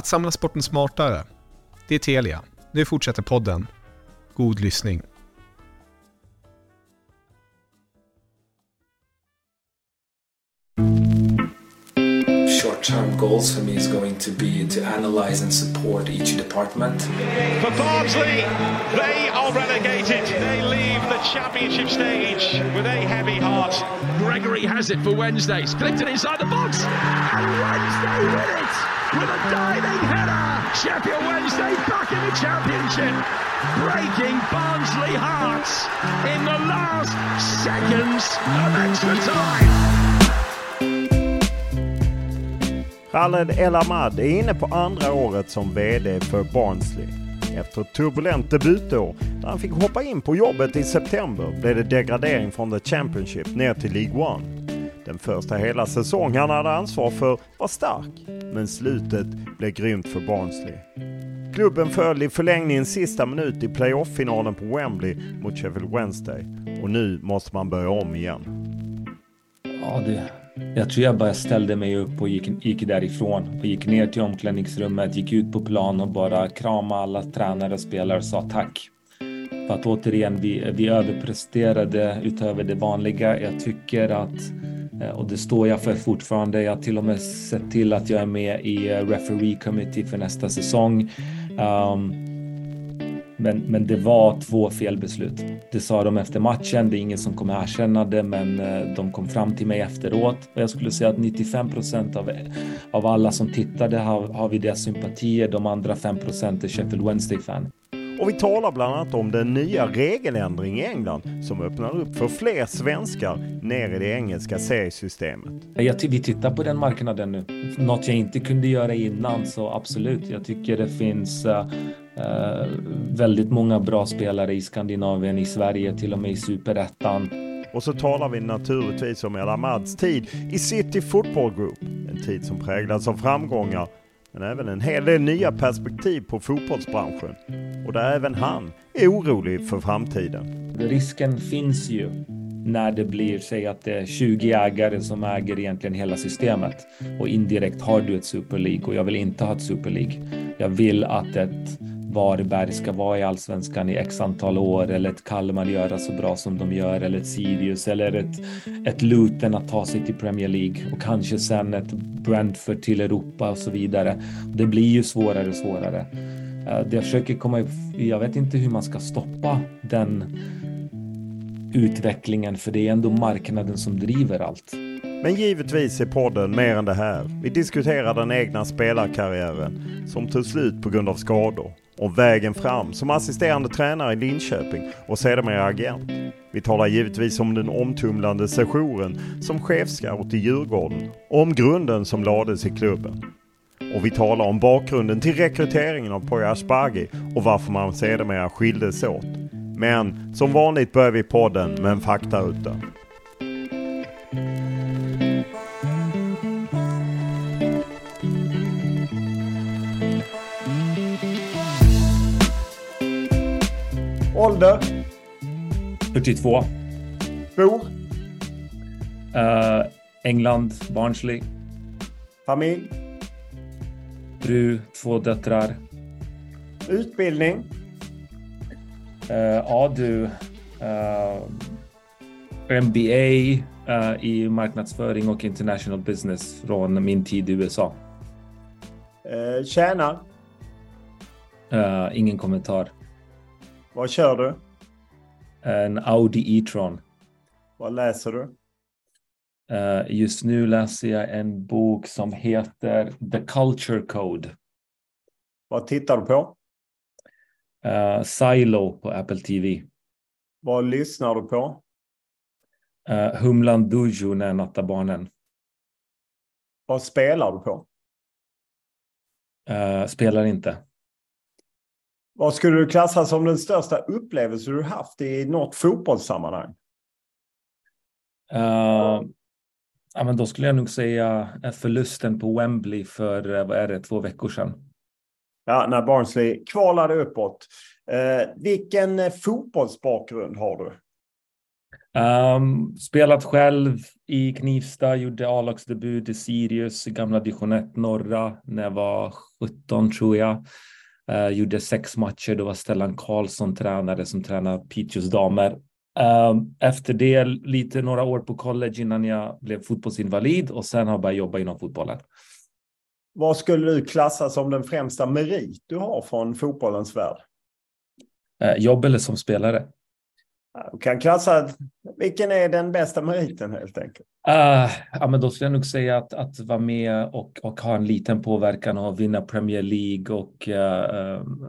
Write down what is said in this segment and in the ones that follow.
Att samla sporten smartare. Det är Telia. Nu fortsätter podden. God lyssning. short-term goals for me is going to be to analyze and support each department. For Barnsley, they are relegated. They championship stage with a heavy heart. Gregory has it for Wednesday. Split inside the box. And Wednesday win it with a diving header. Sheffield Wednesday back in the championship. Breaking Barnsley hearts in the last seconds of extra time. Khaled El Ahmad är inne på andra året som VD för Barnsley. Efter ett turbulent debutår där han fick hoppa in på jobbet i september blev det degradering från The Championship ner till League One. Den första hela säsong han hade ansvar för var stark, men slutet blev grymt för Barnsley. Klubben föll i förlängningen sista minut i playoff-finalen på Wembley mot Sheffield Wednesday och nu måste man börja om igen. Ja, det, jag tror jag bara ställde mig upp och gick, gick därifrån och gick ner till omklädningsrummet, gick ut på plan och bara kramade alla tränare och spelare och sa tack. För att återigen, vi, vi överpresterade utöver det vanliga. Jag tycker att, eh, och det står jag för fortfarande, jag har till och med sett till att jag är med i eh, referee committee för nästa säsong. Um, men, men det var två felbeslut. Det sa de efter matchen. Det är ingen som kommer erkänna det, men eh, de kom fram till mig efteråt. Och jag skulle säga att 95 procent av, av alla som tittade har, har vi deras sympatier. De andra 5 procent är Sheffield Wednesday-fan. Och vi talar bland annat om den nya regeländring i England som öppnar upp för fler svenskar ner i det engelska seriesystemet. Jag, vi tittar på den marknaden nu. Något jag inte kunde göra innan, så absolut. Jag tycker det finns Uh, väldigt många bra spelare i Skandinavien, i Sverige, till och med i superettan. Och så talar vi naturligtvis om El Amads tid i City Football Group. En tid som präglats av framgångar men även en hel del nya perspektiv på fotbollsbranschen. Och där även han är orolig för framtiden. Risken finns ju när det blir, säg att det är 20 ägare som äger egentligen hela systemet och indirekt har du ett Super League och jag vill inte ha ett Super League. Jag vill att ett Varberg ska vara i allsvenskan i x antal år eller ett Kalmar göra så bra som de gör eller ett Sirius eller ett, ett Luton att ta sig till Premier League och kanske sen ett Brentford till Europa och så vidare. Det blir ju svårare och svårare. Eh, det jag försöker komma jag vet inte hur man ska stoppa den utvecklingen för det är ändå marknaden som driver allt. Men givetvis är podden mer än det här. Vi diskuterar den egna spelarkarriären som tog slut på grund av skador om vägen fram som assisterande tränare i Linköping och sedermera agent. Vi talar givetvis om den omtumlande sessionen som chefscout i Djurgården och om grunden som lades i klubben. Och vi talar om bakgrunden till rekryteringen av Poya Asbaghi och varför man sedermera skildes åt. Men som vanligt börjar vi podden med en faktaruta. Ålder? 42. Bor? Uh, England, Barnsley. Familj? Fru, två döttrar. Utbildning? Uh, ja du. Uh, MBA uh, i marknadsföring och international business från min tid i USA. Uh, tjänar? Ingen kommentar. Vad kör du? En Audi E-tron. Vad läser du? Uh, just nu läser jag en bok som heter The Culture Code. Vad tittar du på? Uh, Silo på Apple TV. Vad lyssnar du på? Uh, Humlan Dujo när jag nattar barnen. Vad spelar du på? Uh, spelar inte. Vad skulle du klassa som den största upplevelse du haft i något fotbollssammanhang? Uh, ja, men då skulle jag nog säga förlusten på Wembley för vad är det, två veckor sedan. Ja, när Barnsley kvalade uppåt. Uh, vilken fotbollsbakgrund har du? Um, spelat själv i Knivsta, gjorde A-lagsdebut i Sirius, gamla division 1 norra när jag var 17 tror jag. Uh, gjorde sex matcher, då var Stellan Karlsson tränare som tränade Piteås damer. Uh, efter det lite några år på college innan jag blev fotbollsinvalid och sen har jag börjat jobba inom fotbollen. Vad skulle du klassa som den främsta merit du har från fotbollens värld? Uh, jobb eller som spelare? Du kan klassa, vilken är den bästa meriten helt enkelt? Uh, ja, men då skulle jag nog säga att, att vara med och, och ha en liten påverkan och vinna Premier League och, uh,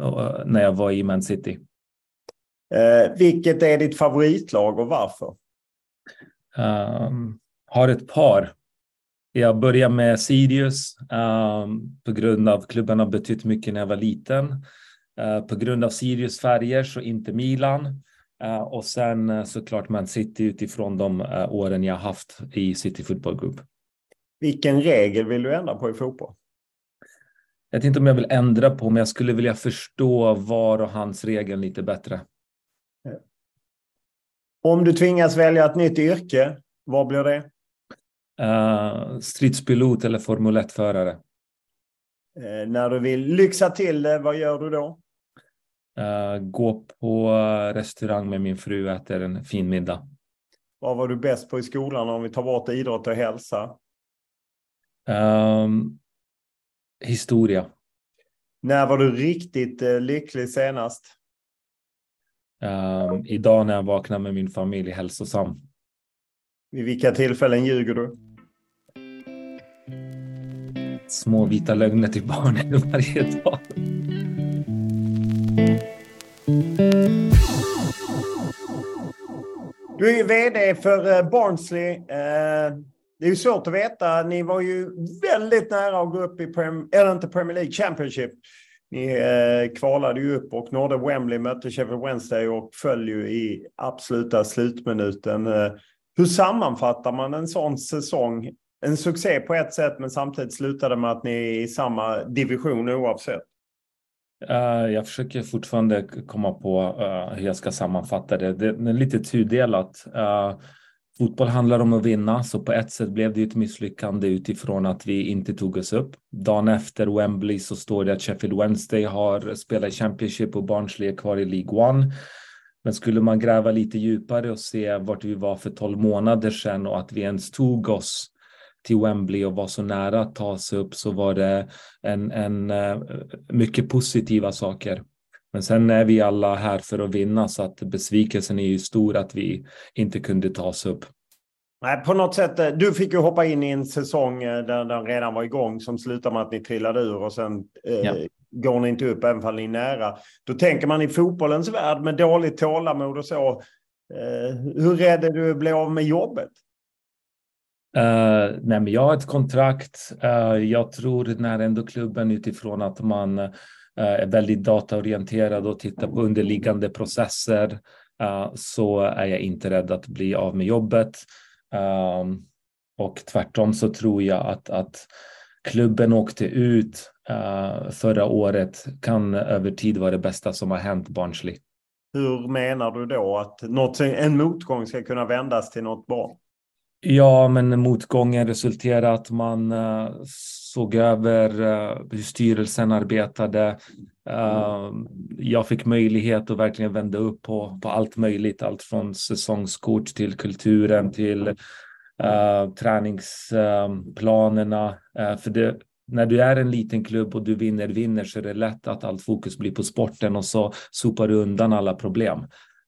uh, när jag var i Man City. vilket är ditt favoritlag och varför? Um, har ett par. Jag börjar med Sirius um, på grund av klubben har betytt mycket när jag var liten. på grund av Sirius färger så inte Milan. Uh, och sen uh, såklart Man City utifrån de uh, åren jag haft i City Football Group. Vilken regel vill du ändra på i fotboll? Jag vet inte om jag vill ändra på, men jag skulle vilja förstå var och hans regel lite bättre. Om du tvingas välja ett nytt yrke, vad blir det? Uh, stridspilot eller Formel 1-förare. när du vill lyxa till det, vad gör du då? Uh, gå på restaurang med min fru och äter en fin middag. Vad var du bäst på i skolan om vi tar bort idrott och hälsa? Um, historia. När var du riktigt uh, lycklig senast? Um, idag när jag vaknar med min familj hälsosam. Vid vilka tillfällen ljuger du? Små vita lögner till barnen varje dag. Du är ju vd för eh, Barnsley. Eh, det är ju svårt att veta. Ni var ju väldigt nära att gå upp i Prem, eller inte Premier League Championship Ni eh, kvalade ju upp och nådde Wembley, mötte Sheffield Wednesday och föll ju i absoluta slutminuten. Hur sammanfattar man en sån säsong? En succé på ett sätt men samtidigt slutade med att ni är i samma division oavsett. Eh, jag försöker fortfarande komma på eh, hur jag ska sammanfatta det. Det är lite tudelat. Eh, fotboll handlar om att vinna, så på ett sätt blev det ett misslyckande utifrån att vi inte tog oss upp. Dagen efter Wembley så står det att Sheffield Wednesday har spelat i Championship och Barnsley är kvar i League One. Men skulle man gräva lite djupare och se vart vi var för tolv månader sedan och att vi ens tog oss till Wembley och var så nära att ta sig upp så var det en, en uh, mycket positiva saker. Men sen är vi alla här för att vinna så att besvikelsen är ju stor att vi inte kunde ta oss upp. Nej, på något sätt. Eh, du fick ju hoppa in i en säsong eh, där den redan var igång som slutade med att ni trillade ur och sen eh, ja. går ni inte upp även om ni är nära. Då tänker man i fotbollens värld med dåligt tålamod och så. Eh, hur rädd är du att bli av med jobbet? Uh, nej, men jag har ett kontrakt. Uh, jag tror när ändå klubben utifrån att man uh, är väldigt dataorienterad och tittar på underliggande processer så är jag inte rädd att bli av med jobbet. Ehm, och tvärtom så tror jag att, att klubben åkte ut förra året kan över tid vara det bästa som har hänt Barnsley. Hur menar du då att något, en motgång ska kunna vändas till något bra? Ja, men motgången resulterade att man uh, såg över uh, hur styrelsen arbetade. Uh, jag fick möjlighet att verkligen vända upp på, på allt möjligt, allt från säsongskort till kulturen till uh, träningsplanerna. för det, när du är en liten klubb och du vinner, vinner så är det lätt att allt fokus blir på sporten och så sopar du undan alla problem.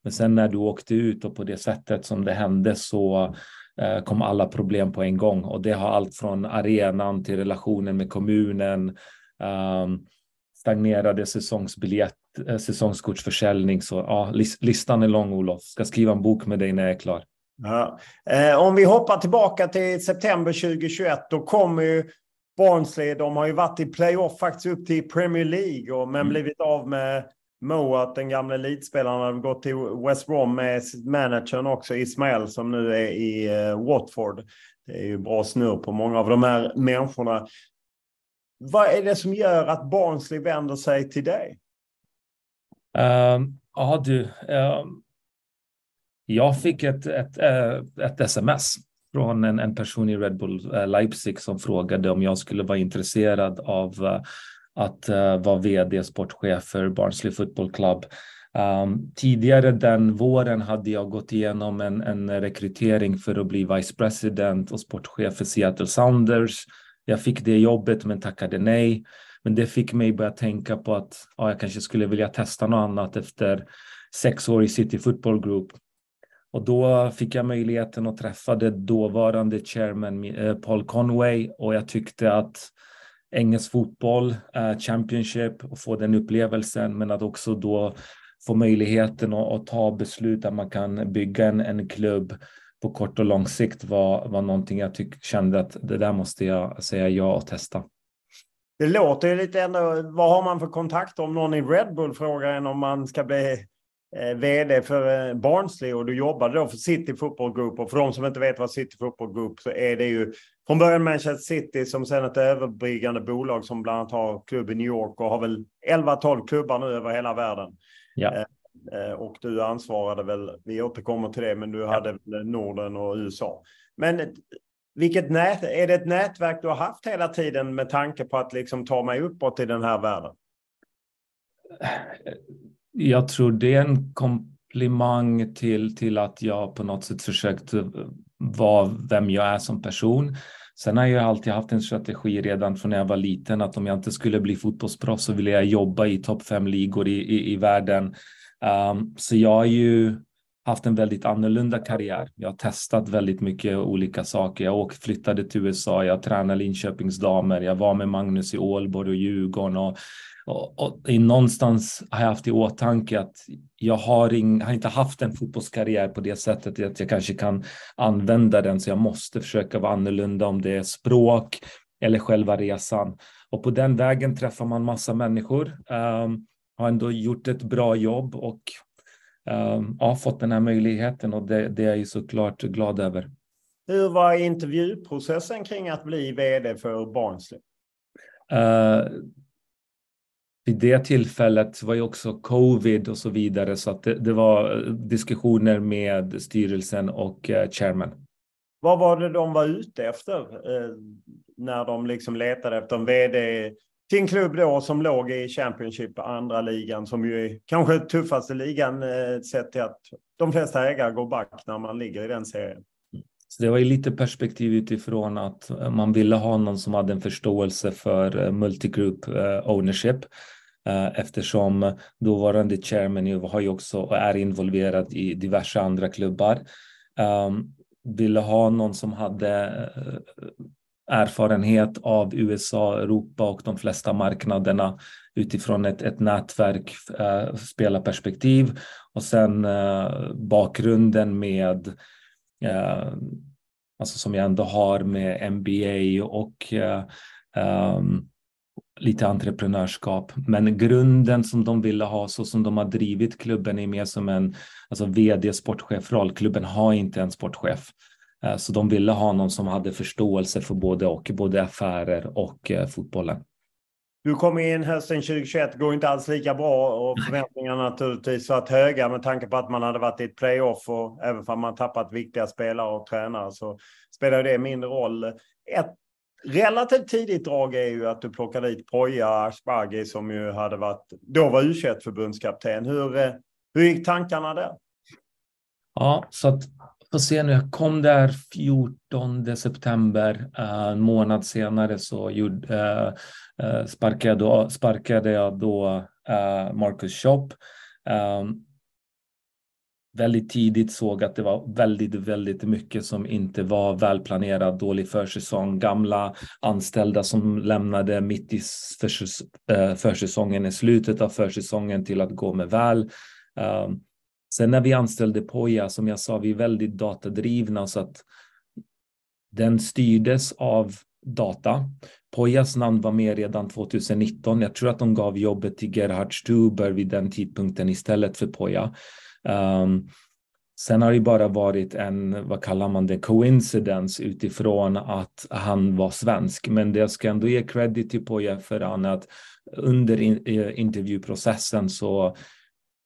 Men sen när du åkte ut och på det sättet som det hände så Eh, kom alla problem på en gång och det har allt från arenan till relationen med kommunen, um, stagnerade säsongsbiljett, eh, säsongskortsförsäljning. Så ja, listan är lång Olof. Ska skriva en bok med dig när jag är klar. Ja. Eh, om vi hoppar tillbaka till september 2021, då kommer ju Barnsley, de har ju varit i playoff faktiskt upp till Premier League och, men mm. blivit av med Moat, den gamla elitspelaren, hade gått till West Brom med managern också, Ismael, som nu är i eh, Watford. Det är ju bra snurr på många av de här människorna. Vad är det som gör att Barnsley vänder sig till dig? Um, ja, du. Um, jag fick ett, ett, eh, ett, ett sms från en, en person i Red Bull eh, Leipzig som frågade om jag skulle vara intresserad av uh, att uh, vara vd, sportchef för Barnsley Football Club. Um, tidigare den våren hade jag gått igenom en, en rekrytering för att bli vice president och sportchef för Seattle Sounders. Jag fick det jobbet men tackade nej. Men det fick mig börja tänka på att ja, jag kanske skulle vilja testa något annat efter sex år i City Football Group. Och då fick jag möjligheten att träffa det dåvarande chairman eh, Paul Conway och jag tyckte att engelsk fotboll, eh, Championship och få den upplevelsen, men att också då få möjligheten att, att ta beslut där man kan bygga en, en klubb på kort och lång sikt var, var någonting jag tyck, kände att det där måste jag säga ja och testa. Det låter ju lite ändå, vad har man för kontakt om någon i Red Bull frågar en om man ska bli vd för eh, Barnsley och du jobbade då för City Football Group. Och för de som inte vet vad City Football Group så är det ju från början Manchester City som sen ett överbryggande bolag som bland annat har klubb i New York och har väl 11-12 klubbar nu över hela världen. Ja. Eh, eh, och du ansvarade väl, vi återkommer till det, men du ja. hade Norden och USA. Men vilket nät, är det ett nätverk du har haft hela tiden med tanke på att liksom ta mig uppåt i den här världen? Jag tror det är en komplimang till, till att jag på något sätt försökt eh, vara vem jag är som person. Sen har jag alltid haft en strategi redan från när jag var liten att om jag inte skulle bli fotbollsproffs så ville jag jobba i topp fem ligor i, i, i världen. Um, så jag har ju haft en väldigt annorlunda karriär. Jag har testat väldigt mycket olika saker. Jag åkte, flyttade till USA, jag tränade Linköpings damer, jag var med Magnus i Ålborg och Djurgården och och, och i någonstans har jag haft i åtanke att jag har, ing, har, inte haft en fotbollskarriär på det sättet att jag kanske kan använda den så jag måste försöka vara annorlunda om det är språk eller själva resan. Och på den vägen träffar man massa människor. Um, har ändå gjort ett bra jobb och um, ja, fått den här möjligheten och det, det är jag såklart glad över. Hur var intervjuprocessen kring att bli vd för Barnsley? Uh, vid det tillfället var ju också covid och så vidare, så att det, det var eh, diskussioner med styrelsen och eh, chairman. Vad var det de var ute efter eh, när de liksom letade efter en vd till en klubb då som låg i Championship, andra ligan, som ju är kanske tuffaste ligan eh, sett till att de flesta ägare går back när man ligger i den serien? Så det var ju lite perspektiv utifrån att eh, man ville ha någon som hade en förståelse för eh, multigroup eh, ownership eftersom dåvarande chairman ju har ju också och är involverad i diverse andra klubbar. Ehm, ville ha någon som hade erfarenhet av USA, Europa och de flesta marknaderna utifrån ett, ett nätverk, spelarperspektiv och sen bakgrunden med eh, alltså som jag ändå har med MBA och um, lite entreprenörskap. Men grunden som de ville ha, så som de har drivit klubben, är mer som en alltså vd, sportchefroll. Klubben har inte en sportchef. Eh, så de ville ha någon som hade förståelse för både och, både affärer och eh, fotbollen. Du kom in hösten 2021, går inte alls lika bra och förväntningarna naturligtvis varit höga med tanke på att man hade varit i ett playoff och även om man tappat viktiga spelare och tränare så spelar det mindre roll. Ett relativt tidigt drag är ju att du plockar dit Poja Asbaghi som ju hade varit, då var u förbundskapten. Hur, eh, hur gick tankarna där? Ja, så att på scen. jag kom där 14 september. Eh, en månad senare så gjorde, eh, eh, sparkade, då, sparkade jag då Marcus Shop. Ehm, väldigt tidigt såg att det var väldigt, väldigt mycket som inte var välplanerat. dålig försäsong, gamla anställda som lämnade mitt i försäsongen, i slutet av försäsongen till att gå med väl. Um, Sen när vi anställde Poja, som jag sa, vi är väldigt datadrivna så att den styrdes av data. Pojas namn var med redan 2019. Jag tror att de gav jobbet till Gerhard Stuber vid den tidpunkten istället för Poja. Um, ehm, sen har det bara varit en, vad kallar man det, coincidence utifrån att han var svensk. Men det jag ska ändå ge credit till Poja för att under in, eh, intervjuprocessen så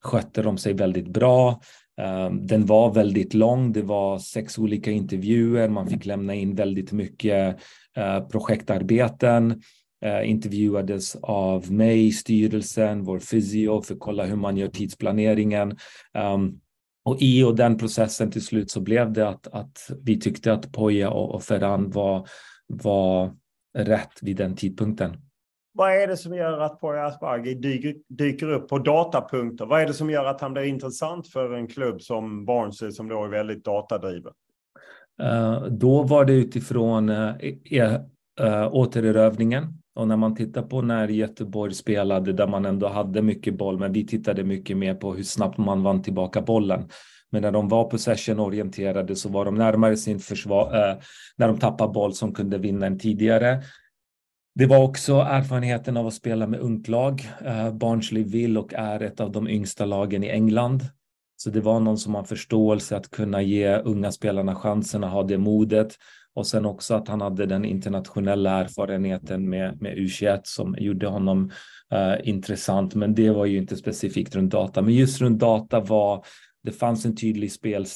skötte de sig väldigt bra. Ehm, den var väldigt lång. Det var sex olika intervjuer. Man fick lämna in väldigt mycket eh, projektarbeten. Eh, intervjuades av mig, styrelsen, vår fysio för att kolla hur man gör tidsplaneringen. Ehm, och i och den processen till slut så blev det att, att vi tyckte att Poja och, och Ferran var, var rätt vid den tidpunkten. Vad är det som gör att Poya Asbaghi dyker, dyker upp på datapunkter? Vad är det som gör att han blir intressant för en klubb som Barnsley som då är väldigt datadriven? Uh, då var det utifrån eh, e, eh, uh, uh, återerövringen och när man tittar på när Göteborg spelade där man ändå hade mycket boll, men vi tittade mycket mer på hur snabbt man vann tillbaka bollen. Men när de var possession-orienterade så var de närmare sin försvar, när de tappade boll som kunde vinna en tidigare. Det var också erfarenheten av att spela med ungt lag. Eh, Barnsley vill och är ett av de yngsta lagen i England. Så det var någon som har förståelse att kunna ge unga spelarna chansen att ha det modet. Och sen också att han hade den internationella erfarenheten med, med U21 som gjorde honom uh, intressant. Men det var ju inte specifikt runt data. Men just runt data var det fanns en tydlig spel,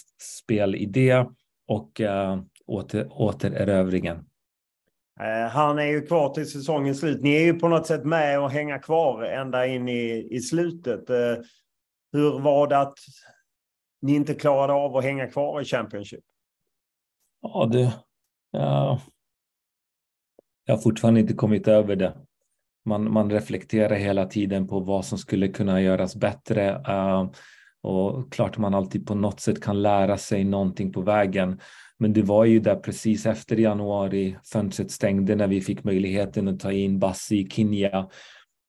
spelidé och uh, åter, återerövringen. Eh, han är ju kvar till säsongens slut. Ni är ju på något sätt med och hänga kvar ända in i, i slutet. Eh, hur var det att ni inte klarade av att hänga kvar i Championship? Ja, det... Ja. Jag har fortfarande inte kommit över det. Man, man reflekterar hela tiden på vad som skulle kunna göras bättre. Uh, och klart man alltid på något sätt kan lära sig någonting på vägen. Men det var ju där precis efter januari fönstret stängde när vi fick möjligheten att ta in Bassi, Kinja. Kenya.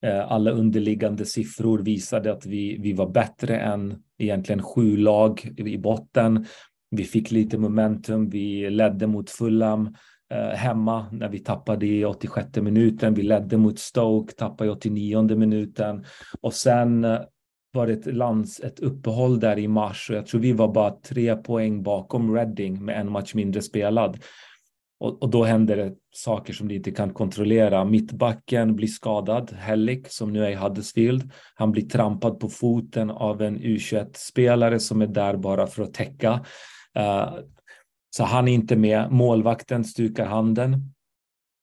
Eh, alla underliggande siffror visade att vi, vi var bättre än egentligen sju lag i botten. Vi fick lite momentum, vi ledde mot Fulham. Eh, hemma när vi tappade i 86 minuten. Vi ledde mot Stoke, tappade i 89 minuten och sen eh, var det ett, lands, ett uppehåll där i mars och jag tror vi var bara tre poäng bakom Reading med en match mindre spelad. Och, och, då händer det saker som du inte kan kontrollera. Mittbacken blir skadad, Hellick som nu är i Huddersfield. Han blir trampad på foten av en U21-spelare som är där bara för att täcka. Uh, så han är inte med. Målvakten stukar handen.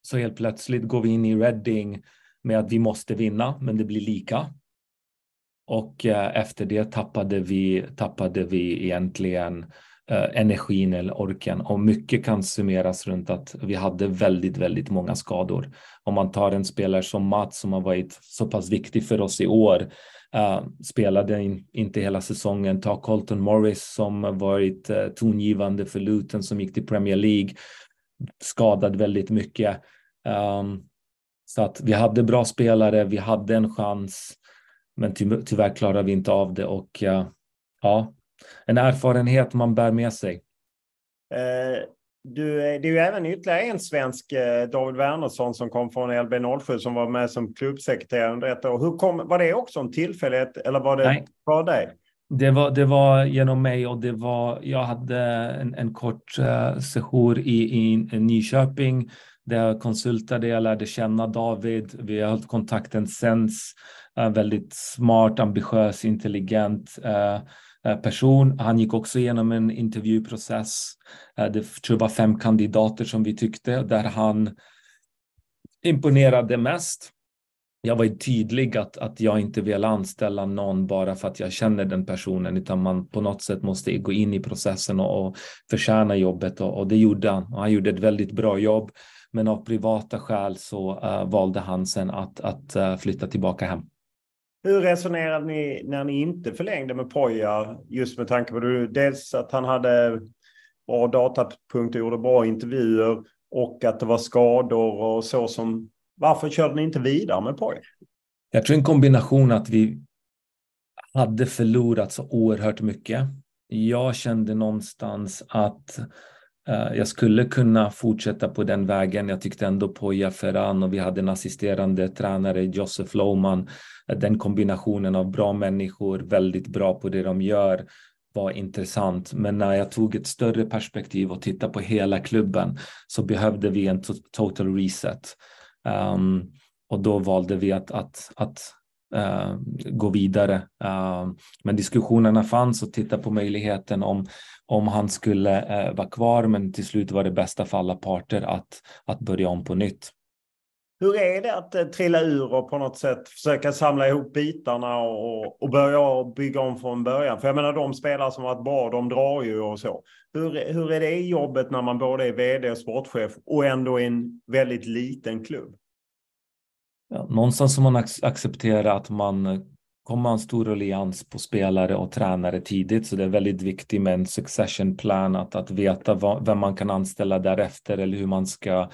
Så helt plötsligt går vi in i Reading med att vi måste vinna, men det blir lika. Och eh, efter det tappade vi, tappade vi egentligen Eh, energin eller orken och mycket kan summeras runt att vi hade väldigt, väldigt många skador. Om man tar en spelare som Mats som har varit så pass viktig för oss i år, uh, spelade in, inte hela säsongen. Ta Colton Morris som varit uh, tongivande för Luton som gick till Premier League, skadad väldigt mycket. Um, så att vi hade bra spelare, vi hade en chans, men ty tyvärr klarade vi inte av det och uh, ja, en erfarenhet man bär med sig. Eh, du, det är ju även ytterligare en svensk, eh, David Wernersson, som kom från LB07 som var med som klubbsekreterare under ett år. Hur kom, var det också en tillfällighet eller var det Nej. för dig? Det var, det var genom mig och det var, jag hade en, en kort uh, sejour i, i Nyköping där jag konsultade, jag lärde känna David, vi har hållit kontakten sen, uh, Eh, väldigt smart, ambitiös, intelligent. Eh, eh, person. Han gick också igenom en intervjuprocess. Det tror jag var fem kandidater som vi tyckte, där han imponerade mest. Jag var tydlig att, att jag inte vill anställa någon bara för att jag känner den personen, utan man på något sätt måste gå in i processen och, och förtjäna jobbet och, och det gjorde han. Och han gjorde ett väldigt bra jobb, men av privata skäl så uh, valde han sen att, att uh, flytta tillbaka hem. Hur resonerade ni när ni inte förlängde med Poja? Just med tanke på det, dels att han hade bra datapunkter, gjorde bra intervjuer och att det var skador och så som... Varför körde ni inte vidare med Poja? Jag tror en kombination att vi hade förlorat så oerhört mycket. Jag kände någonstans att Eh, jag skulle kunna fortsätta på den vägen. Jag tyckte ändå på Ferran och vi hade en assisterande tränare, Josef Lohman, eh, den kombinationen av bra människor, väldigt bra på det de gör, var intressant. Men när jag tog ett större perspektiv och tittade på hela klubben så behövde vi en total reset. Um, och då valde vi att, att, att uh, gå vidare. Uh, men diskussionerna fanns och titta på möjligheten om, om han skulle uh, vara kvar. Men till slut var det bästa för alla parter att, att börja om på nytt. Hur är det att trilla ur och på något sätt försöka samla ihop bitarna och, och börja bygga om från början? För jag menar de spelare som varit bra, de drar ju och så. Hur, hur är det i jobbet när man både är vd och sportchef och ändå i en väldigt liten klubb? Ja, någonstans som man accepterat att man kommer ha en stor allians på spelare och tränare tidigt, så det är väldigt viktigt med en succession plan, att, att veta vad, vem man kan anställa därefter eller hur man ska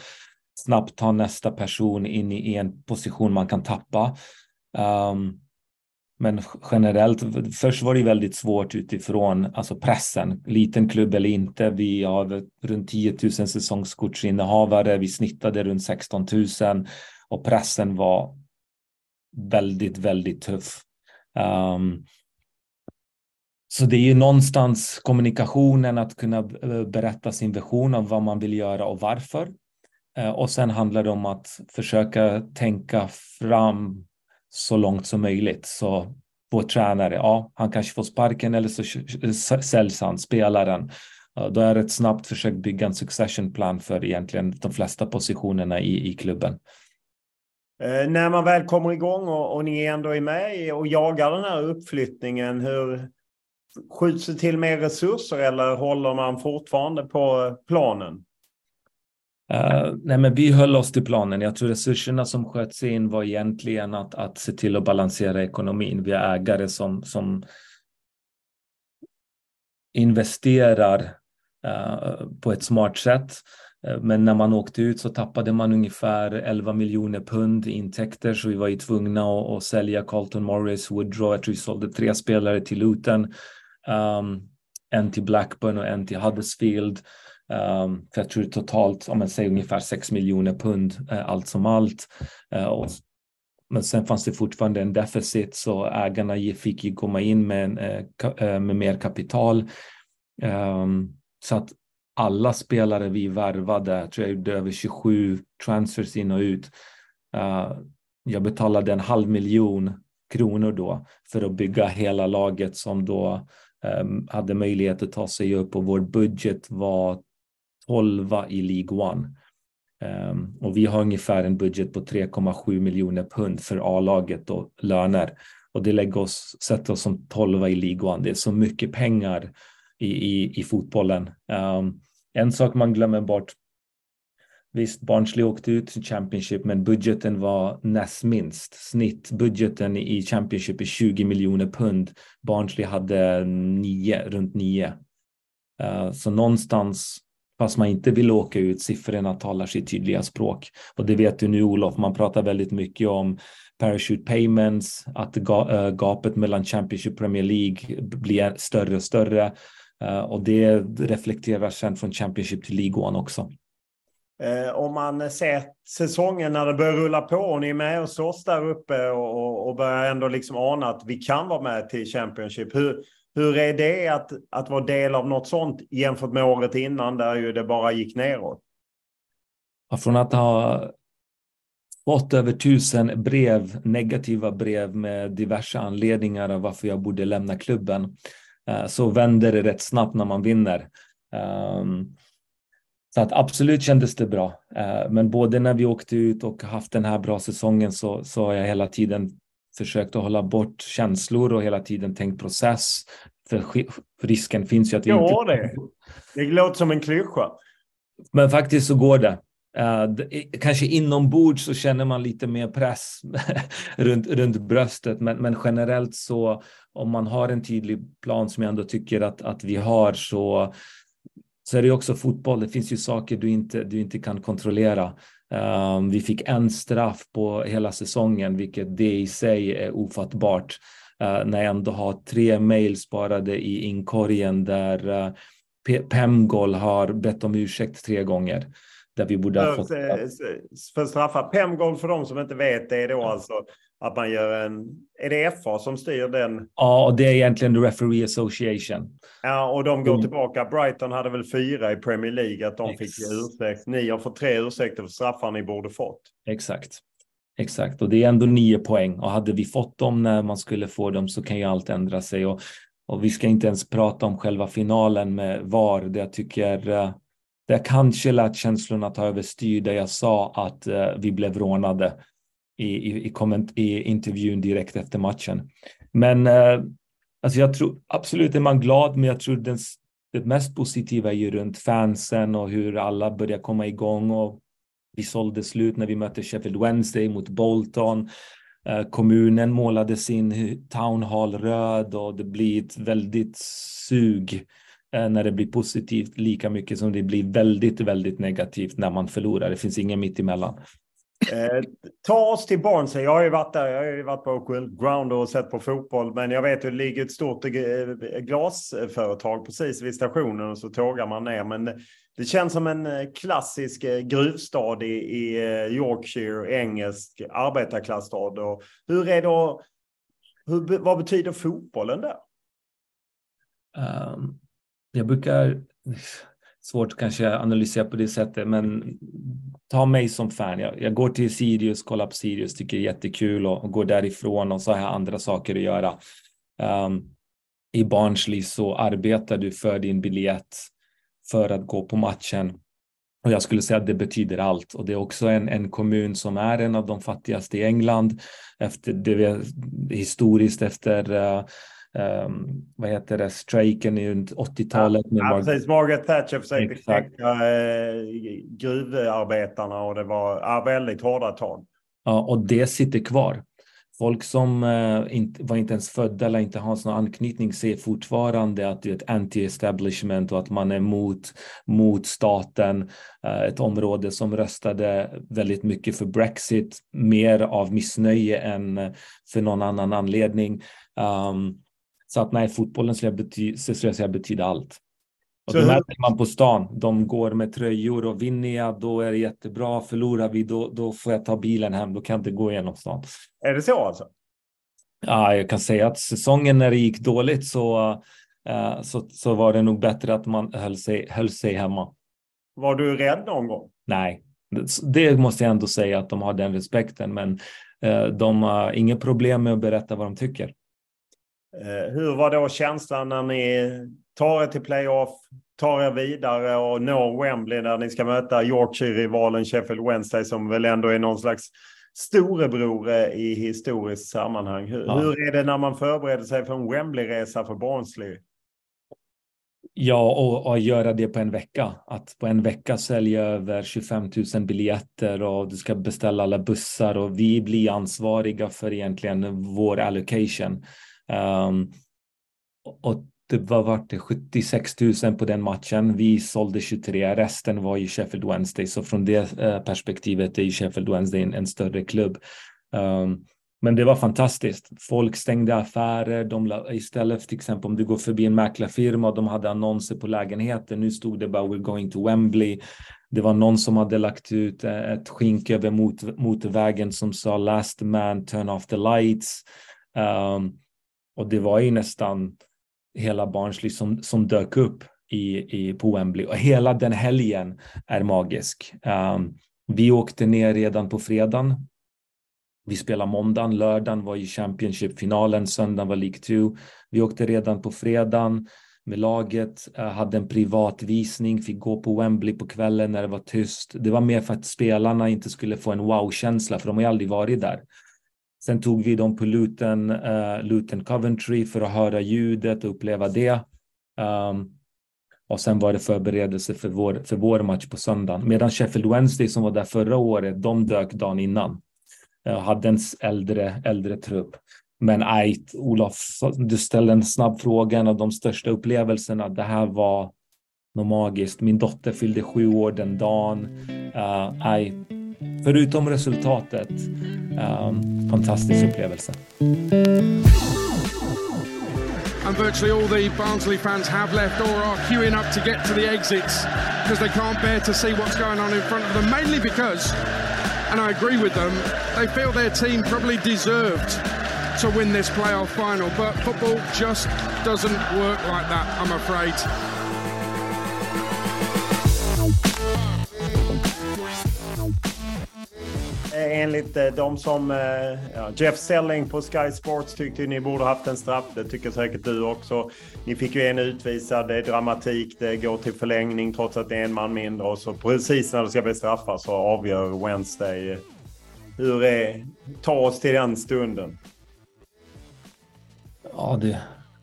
snabbt ta nästa person in i, en position man kan tappa. Um, men generellt, först var det väldigt svårt utifrån alltså pressen. Liten klubb eller inte. Vi har runt 10 000 säsongskortsinnehavare. Vi snittade runt 16 000 och pressen var väldigt, väldigt tuff. Um, så det är ju någonstans kommunikationen, att kunna eh, berätta sin vision av vad man vill göra och varför. Eh, och sen handlar det om att försöka tänka fram så långt som möjligt. Så vår tränare, ja, han kanske får sparken eller så säljs han, spelaren. Då är det ett snabbt försök bygga en succession plan för egentligen de flesta positionerna i, i klubben. Eh, när man väl kommer igång och, och ni ändå är med och jagar den här uppflyttningen, hur skjuts det till mer resurser eller håller man fortfarande på planen? Uh, nej, men vi höll oss till planen. Jag tror resurserna som sköts in var egentligen att, att se till att balansera ekonomin. Vi är ägare som, som investerar uh, på ett smart sätt. Eh, men när man åkte ut så tappade man ungefär 11 miljoner pund i intäkter så vi var ju tvungna att, att sälja Carlton Morris, Woodrow. Jag tror vi sålde tre spelare till Luton. Um, en till Blackburn och en till Huddersfield. Um, för jag tror totalt, om man säger ungefär 6 miljoner pund, uh, allt som allt. Uh, och, men sen fanns det fortfarande en deficit, så ägarna fick ju komma in med, uh, med mer kapital. Um, så att alla spelare vi värvade, tror jag gjorde över 27 transfers in och ut. Eh, jag betalade en halv miljon kronor då för att bygga hela laget som då ehm, hade möjlighet att ta sig upp och vår budget var 12 i League One. Um, och vi har ungefär en budget på 3,7 miljoner pund för A-laget och löner. Och det lägger oss, sätter oss som 12 i League One. Det är så mycket pengar i, i, i fotbollen. Um, en sak man glömmer bort Visst, Barnsley åkte ut till Championship, men budgeten var näst minst. Snittbudgeten i Championship är 20 miljoner pund. Barnsley hade nio, runt nio. Uh, så någonstans, fast man inte vill åka ut, siffrorna talar sitt tydliga språk. Och det vet du nu Olof, man pratar väldigt mycket om parachute payments, att eh, gapet mellan Championship och Premier League blir större och större. Uh, och det reflekterar sen från Championship till League One också. Eh, om man ser säsongen när det börjar rulla på och ni är med och slåss där uppe och, och börjar ändå liksom ana att vi kan vara med till Championship. Hur, hur är det att, att vara del av något sånt jämfört med året innan där ju det bara gick neråt? Från att ha fått över tusen brev, negativa brev med diverse anledningar av varför jag borde lämna klubben, eh, så vänder det rätt snabbt när man vinner. Um, så att absolut kändes det bra. Eh, men både när vi åkte ut och haft den här bra säsongen så, så har jag hela tiden försökt att hålla bort känslor och hela tiden tänkt process. För risken finns ju att vi ja, inte... det. Det låter som en klyscha. Men faktiskt så går det. Eh, kanske inombords så känner man lite mer press runt, runt bröstet, men, men generellt så om man har en tydlig plan som jag ändå tycker att, att vi har så, så är det också fotboll. Det finns ju saker du inte, du inte kan kontrollera. Um, vi fick en straff på hela säsongen, vilket det i sig är ofattbart. Uh, när jag ändå har tre mejl sparade i inkorgen där uh, Pemgol har bett om ursäkt tre gånger. Där vi borde ha fått... För, för straffa. Pemgol för de som inte vet, det är då alltså att man gör en... Är det FA som styr den? Ja, och det är egentligen The Referee Association. Ja, och de går mm. tillbaka. Brighton hade väl fyra i Premier League, att de Ex. fick ursäkt. Ni har fått tre ursäkter för straffar ni borde fått. Exakt. Exakt, och det är ändå nio poäng. Och hade vi fått dem när man skulle få dem så kan ju allt ändra sig. Och, och vi ska inte ens prata om själva finalen med VAR, det jag tycker där kanske lät känslorna ta överstyr där jag sa att eh, vi blev rånade i, i, i, komment, i intervjun direkt efter matchen. Men eh, alltså jag tror absolut är man glad, men jag tror den, det mest positiva är ju runt fansen och hur alla börjar komma igång och vi sålde slut när vi mötte Sheffield Wednesday mot Bolton. Eh, kommunen målade sin town hall röd och det blir ett väldigt sug när det blir positivt lika mycket som det blir väldigt, väldigt negativt när man förlorar. Det finns ingen mitt emellan. Eh, ta oss till Barnsley. Jag har ju varit där. Jag har ju varit på Oakwood Ground och sett på fotboll. Men jag vet att det ligger ett stort eh, glasföretag precis vid stationen och så tågar man ner. Men det känns som en eh, klassisk eh, gruvstad i, i Yorkshire, engelsk arbetarklassstad. Och hur är då, hur, vad betyder fotbollen där? Um, jag brukar svårt kanske analysera på det sättet, men ta mig som fan. Jag, jag går till Sirius, kollar på Sirius, tycker det är jättekul och, och går därifrån och så har jag andra saker att göra. Um, I Barnsley så arbetar du för din biljett för att gå på matchen. Och jag skulle säga att det betyder allt. Och det är också en, en kommun som är en av de fattigaste i England. Efter det, historiskt efter uh, um, vad heter det, strejken i 80-talet. Ja, ja, precis. Margaret Thatcher försökte knäcka eh, gruvarbetarna och det var ja, väldigt hårda tag. Ja, och det sitter kvar. Folk som eh, inte, var inte ens födda eller inte har någon anknytning ser fortfarande att det är ett anti-establishment och att man är mot, mot staten. Eh, ett område som röstade väldigt mycket för Brexit, mer av missnöje än för någon annan anledning. Um, så att nej, fotbollen skulle jag, bety skulle jag säga betyder allt. Och så det märker man på stan. De går med tröjor och vinner jag, då är det jättebra. Förlorar vi, då, då får jag ta bilen hem. Då kan jag inte gå igenom stan. Är det så alltså? Ja, jag kan säga att säsongen när det gick dåligt så, uh, så, så var det nog bättre att man höll sig, höll sig hemma. Var du rädd någon gång? Nej, det måste jag ändå säga att de har den respekten. Men uh, de har inga problem med att berätta vad de tycker. Uh, hur var då känslan när ni tar er till playoff, tar er vidare och når Wembley där ni ska möta Yorkshire-rivalen Sheffield Wednesday som väl ändå är någon slags storebror i historiskt sammanhang. Hur, ja. hur, är det när man förbereder sig för en Wembley-resa för Barnsley? Ja, och, och, göra det på en vecka. Att på en vecka sälja över 25 000 biljetter och du ska beställa alla bussar och vi blir ansvariga för egentligen vår allocation. Um, och det var vart det 76 000 på den matchen. Vi sålde 23, resten var i Sheffield Wednesday. Så från det eh, perspektivet är ju Sheffield Wednesday en, en större klubb. Um, men det var fantastiskt. Folk stängde affärer. De istället till exempel om du går förbi en mäklarfirma och de hade annonser på lägenheter. Nu stod det bara “We're going to Wembley”. Det var någon som hade lagt ut eh, ett skink över mot, motorvägen som sa “Last man turn off the lights”. Um, och det var ju nästan hela Barnsley som, som dök upp i, i, på Wembley. Och hela den helgen är magisk. Um, vi åkte ner redan på fredagen. Vi spelade måndagen, lördagen var ju Championship-finalen, söndagen var League 2. Vi åkte redan på fredagen med laget, uh, hade en privat visning, fick gå på Wembley på kvällen när det var tyst. Det var mer för att spelarna inte skulle få en wow-känsla, för de har ju aldrig varit där. Sen tog vi dem på Luton, uh, Luton Coventry för att höra ljudet och uppleva det. Um, och sen var det förberedelse för vår, för vår match på söndagen. Medan Sheffield Wednesday som var där förra året, de dök dagen innan. Uh, hade en äldre, äldre trupp. Men nej, Olof, du ställde en snabb fråga, en av de största upplevelserna. Det här var något magiskt. Min dotter fyllde sju år den dagen. Uh, förutom resultatet, um, fantastisk upplevelse. and virtually all the Barnsley fans have left or are queuing up to get to the exits because they can't bear to see what's going on in front of them, mainly because, and I agree with them, they feel their team probably deserved to win this playoff final, but football just doesn't work like that, I'm afraid. Enligt eh, de som... Eh, ja, Jeff Selling på Sky Sports tyckte ni borde haft en straff. Det tycker säkert du också. Ni fick ju en utvisad. Det är dramatik. Det går till förlängning trots att det är en man mindre. Och så precis när det ska bli straffar så avgör Wednesday. Hur är... Ta oss till den stunden. Ja, det,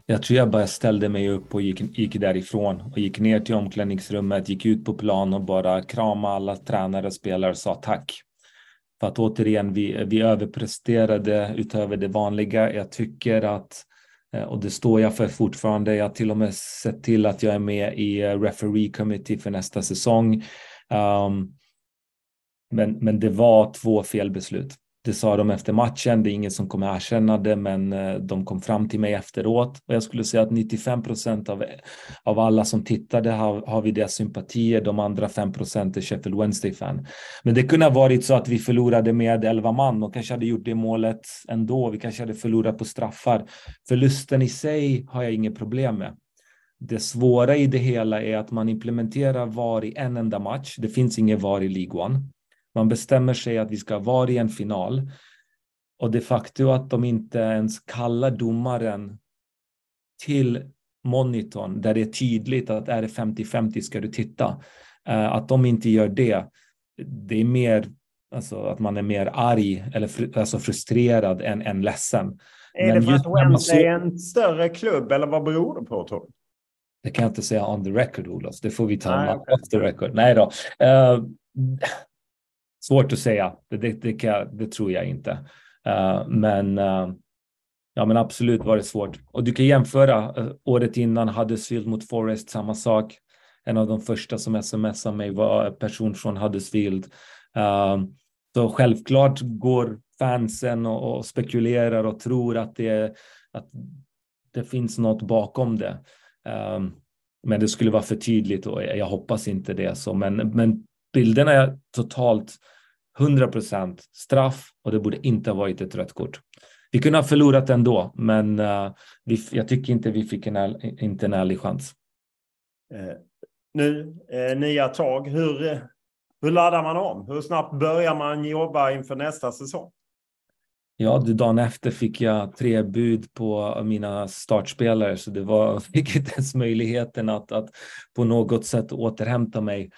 jag tror jag bara ställde mig upp och gick, gick därifrån och gick ner till omklädningsrummet, gick ut på plan och bara kramade alla tränare och spelare och sa tack. För att återigen, vi, vi överpresterade utöver det vanliga. Jag tycker att, eh, och det står jag för fortfarande, jag har till och med sett till att jag är med i eh, referee committee för nästa säsong. Um, men, men det var två felbeslut. Det sa de efter matchen. Det är ingen som kommer erkänna det, men eh, de kom fram till mig efteråt. Och jag skulle säga att 95 procent av, av alla som tittade har, har vi deras sympatier. De andra 5 procent är Sheffield Wednesday-fan. Men det kunde ha varit så att vi förlorade med 11 man och kanske hade gjort det målet ändå. Vi kanske hade förlorat på straffar. Förlusten i sig har jag inget problem med. Det svåra i det hela är att man implementerar VAR i en enda match. Det finns ingen VAR i League One. Man bestämmer sig att vi ska vara i en final. Och det faktum att de inte ens kallar domaren till monitorn där det är tydligt att är det 50-50 ska du titta. Uh, att de inte gör det, det är mer alltså, att man är mer arg eller fr alltså frustrerad än, än ledsen. Är Men det för att Wednesday är en större klubb eller vad beror det på? Tror Det kan jag inte säga on the record, Olof. Det får vi ta Nej, off the record. Nej då. Uh, Svårt att säga, det, det, det, kan, det tror jag inte. Uh, men, uh, ja, men absolut var det svårt. Och du kan jämföra uh, året innan Huddersfield mot Forest, samma sak. En av de första som smsade mig var en person från Huddersfield. så självklart går fansen och, och, spekulerar och tror att det, att det finns något bakom det. Men det skulle vara för tydligt och jag hoppas inte det. Så, men, men bilderna är totalt 100% straff och det borde inte ha varit ett rött kort. Vi kunde ha förlorat ändå, men uh, vi, jag tycker inte vi fick en, inte en ärlig chans. Eh, nu, eh, nya tag. Hur, eh, hur laddar man om? Hur snabbt börjar man jobba inför nästa säsong? Ja, dagen efter fick jag tre bud på mina startspelare, så det var, fick inte ens möjligheten att, att på något sätt återhämta mig.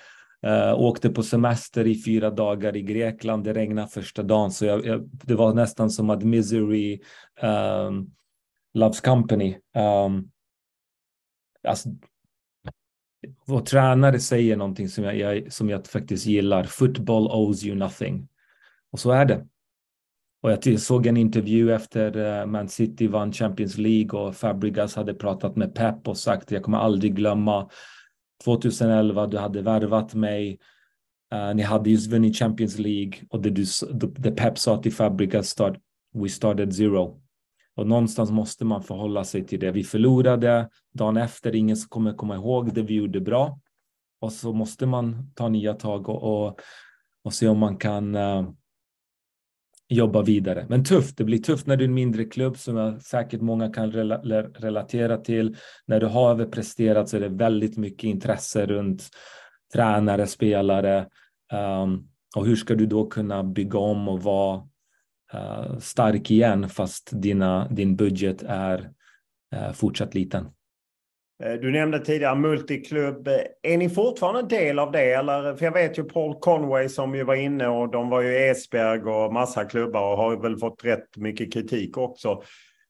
Uh, åkte på semester i fyra dagar i Grekland. Det regnade första dagen, så jag, jag, det var nästan som att misery um, loves company. Um, alltså, vår tränare säger någonting som jag, jag, som jag faktiskt gillar. Football owes you nothing. Och så är det. Och jag såg en intervju efter eh, Man City vann Champions League och Fabregas hade pratat med Pep och sagt jag kommer aldrig glömma 2011, du hade värvat mig. Uh, ni hade just vunnit Champions League och det, du, det Pep sa till Fabregas start, we started zero. Och någonstans måste man förhålla sig till det. Vi förlorade dagen efter, ingen kommer komma ihåg det vi gjorde bra. Och så måste man ta nya tag och, och, och se om man kan uh, jobba vidare. Men tufft, det blir tufft när du är en mindre klubb som jag säkert många kan rela relatera till. När du har överpresterat så är det väldigt mycket intresse runt tränare, spelare. Um, och hur ska du då kunna bygga om och vara uh, stark igen fast dina, din budget är uh, fortsatt liten? Eh, du nämnde tidigare multiklubb. Är ni fortfarande en del av det? Eller, för jag vet ju Paul Conway som ju var inne och de var ju Esberg och massa klubbar och har väl fått rätt mycket kritik också.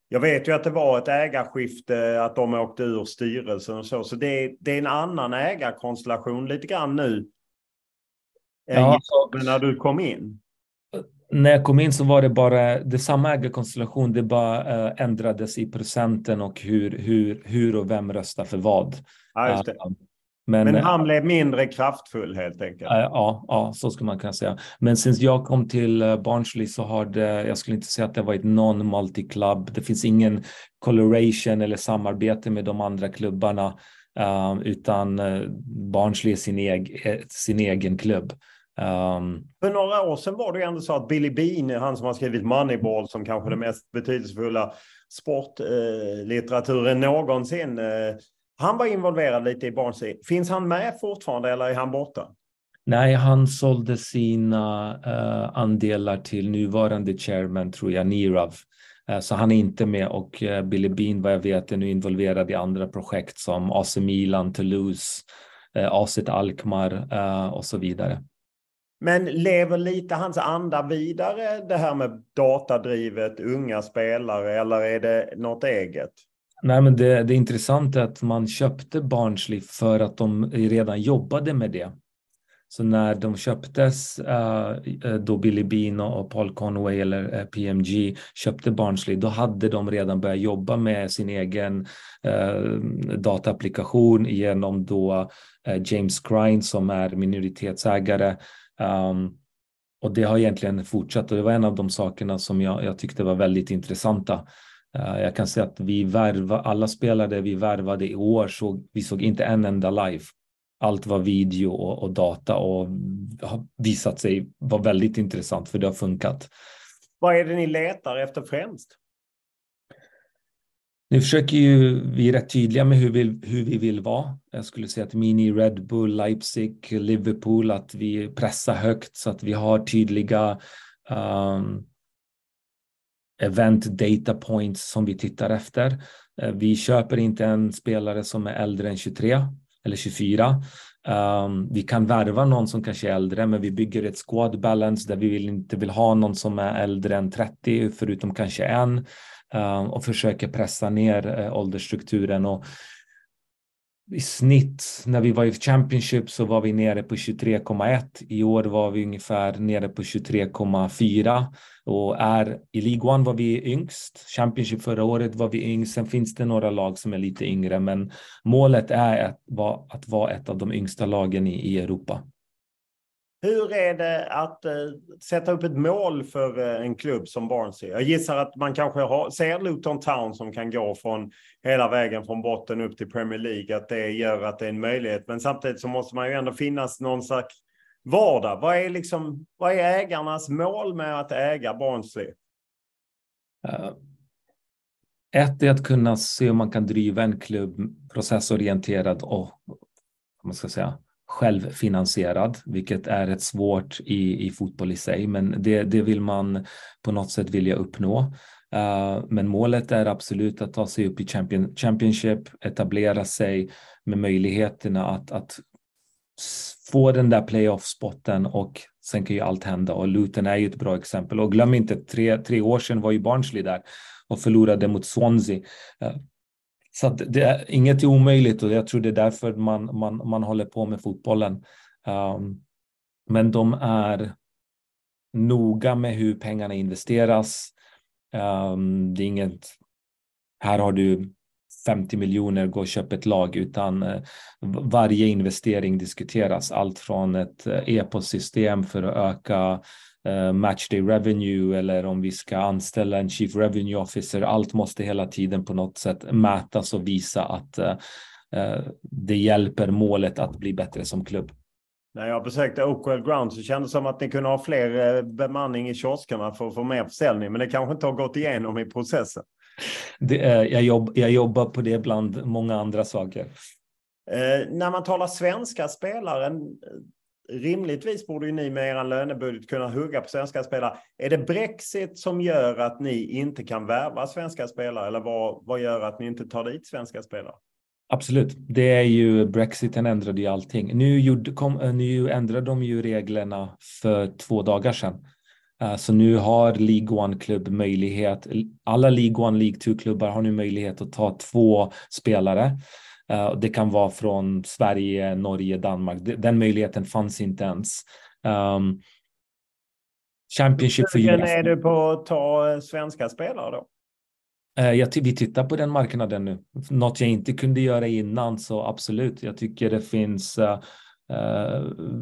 Jag vet ju att det var ett ägarskifte, att de åkte ur styrelsen och så. Så det, det är en annan ägarkonstellation lite grann nu. Ja. Men när du kom in när jag kom in så var det bara det samma ägarkonstellation. Det bara äh, ändrades i procenten och hur, hur, hur och vem röstar för vad. Ja, uh, men, men, han blev mindre kraftfull helt enkelt. Uh, ja, ja, så skulle man kunna säga. Men sen jag kom till Barnsley så har det, jag skulle inte säga att det varit någon multiclub. Det finns ingen coloration eller samarbete med de andra klubbarna, uh, utan Barnsley är sin, eg, sin egen klubb. Um, För några år sedan var det ju ändå så att Billy Bean, han som har skrivit Moneyball som kanske det mest betydelsefulla sportlitteraturen eh, någonsin. Eh, han var involverad lite i Barnsley. Finns han med fortfarande eller är han borta? Nej, han sålde sina uh, andelar till nuvarande chairman, tror jag, Nirav. Uh, så han är inte med och uh, Billy Bean, vad jag vet, är nu involverad i andra projekt som AC Milan, Toulouse, uh, AC Alkmaar och så vidare. Men lever lite hans anda vidare det här med datadrivet, unga spelare eller är det något eget? Nej, men det, det intressanta är att man köpte Barnsley för att de redan jobbade med det. Så när de köptes, eh, eh, då Billy Bean och Paul Conway eller eh, PMG köpte Barnsley, då hade de redan börjat jobba med sin egen dataapplikation genom då James Grine som är minoritetsägare Um, och det har egentligen fortsatt och det var en av de sakerna som jag, jag tyckte var väldigt intressanta. Uh, jag kan säga att vi värva, alla spelare vi värvade i år såg, vi såg inte en enda live. Allt var video och, och data och har visat sig vara väldigt intressant för det har funkat. Vad är det ni letar efter främst? Nu försöker ju vi är rätt tydliga med hur vi, hur vi vill vara. Jag skulle säga att Mini, Red Bull, Leipzig, Liverpool, att vi pressar högt så att vi har tydliga um, event data points som vi tittar efter. Eh, vi köper inte en spelare som är äldre än 23 eller 24. Um, ehm, vi kan värva någon som kanske är äldre, men vi bygger ett squad balance där vi vill inte vill ha någon som är äldre än 30, förutom kanske en. Ehm, och försöker pressa ner eh, åldersstrukturen. Och I snitt när vi var i Championship så var vi nere på 23,1. I år var vi ungefär nere på 23,4 och är i League One var vi yngst. Championship förra året var vi yngst. Sen finns det några lag som är lite yngre, men målet är att vara, att vara ett av de yngsta lagen i, i Europa. Hur är det att eh, sätta upp ett mål för eh, en klubb som Barnsley? Jag gissar att man kanske har, ser Luton Town som kan gå från hela vägen från botten upp till Premier League, att det gör att det är en möjlighet. Men samtidigt så måste man ju ändå finnas någon slags vardag. Vad är, liksom, vad är ägarnas mål med att äga Barnsley? Uh, ett är att kunna se om man kan driva en klubb processorienterad och man ska säga, självfinansierad, vilket är rätt svårt i, i fotboll i sig, men det, det vill man på något sätt vilja uppnå. Uh, men målet är absolut att ta sig upp i champion, Championship, etablera sig med möjligheterna att, att få den där playoff-spotten och sen kan ju allt hända och Luton är ju ett bra exempel. Och glöm inte, tre, tre år sedan var ju Barnsley där och förlorade mot Swansea. Uh, så det är, inget är omöjligt och jag tror det är därför man, man, man håller på med fotbollen. Um, men de är noga med hur pengarna investeras. Um, det är inget, här har du 50 miljoner, gå och köp ett lag, utan uh, varje investering diskuteras. Allt från ett uh, e-postsystem för att öka uh, matchday revenue eller om vi ska anställa en chief revenue officer. Allt måste hela tiden på något sätt mätas och visa att uh, det hjälper målet att bli bättre som klubb. När jag besökte Oakwell Ground så kändes det som att ni kunde ha fler bemanning i kioskerna för att få mer försäljning, men det kanske inte har gått igenom i processen. Det, jag, jobb, jag jobbar på det bland många andra saker. Eh, när man talar svenska spelare, rimligtvis borde ju ni med er lönebudget kunna hugga på svenska spelare. Är det Brexit som gör att ni inte kan värva svenska spelare eller vad, vad gör att ni inte tar dit svenska spelare? Absolut, det är ju Brexiten ändrade ju allting. Nu, gjorde, kom, eh, nu ändrade de ju reglerna för två dagar sedan. Eh, så nu har League One-klubb möjlighet, alla League One, League Two-klubbar har nu möjlighet att ta två spelare det kan vara från Sverige, Norge, Danmark. Den möjligheten fanns inte ens. Um, Championship för Hur är du på att ta eh, svenska spelare då? Uh, jag, vi tittar på den marknaden nu. Något jag inte kunde göra innan, så absolut. Jag tycker det finns uh,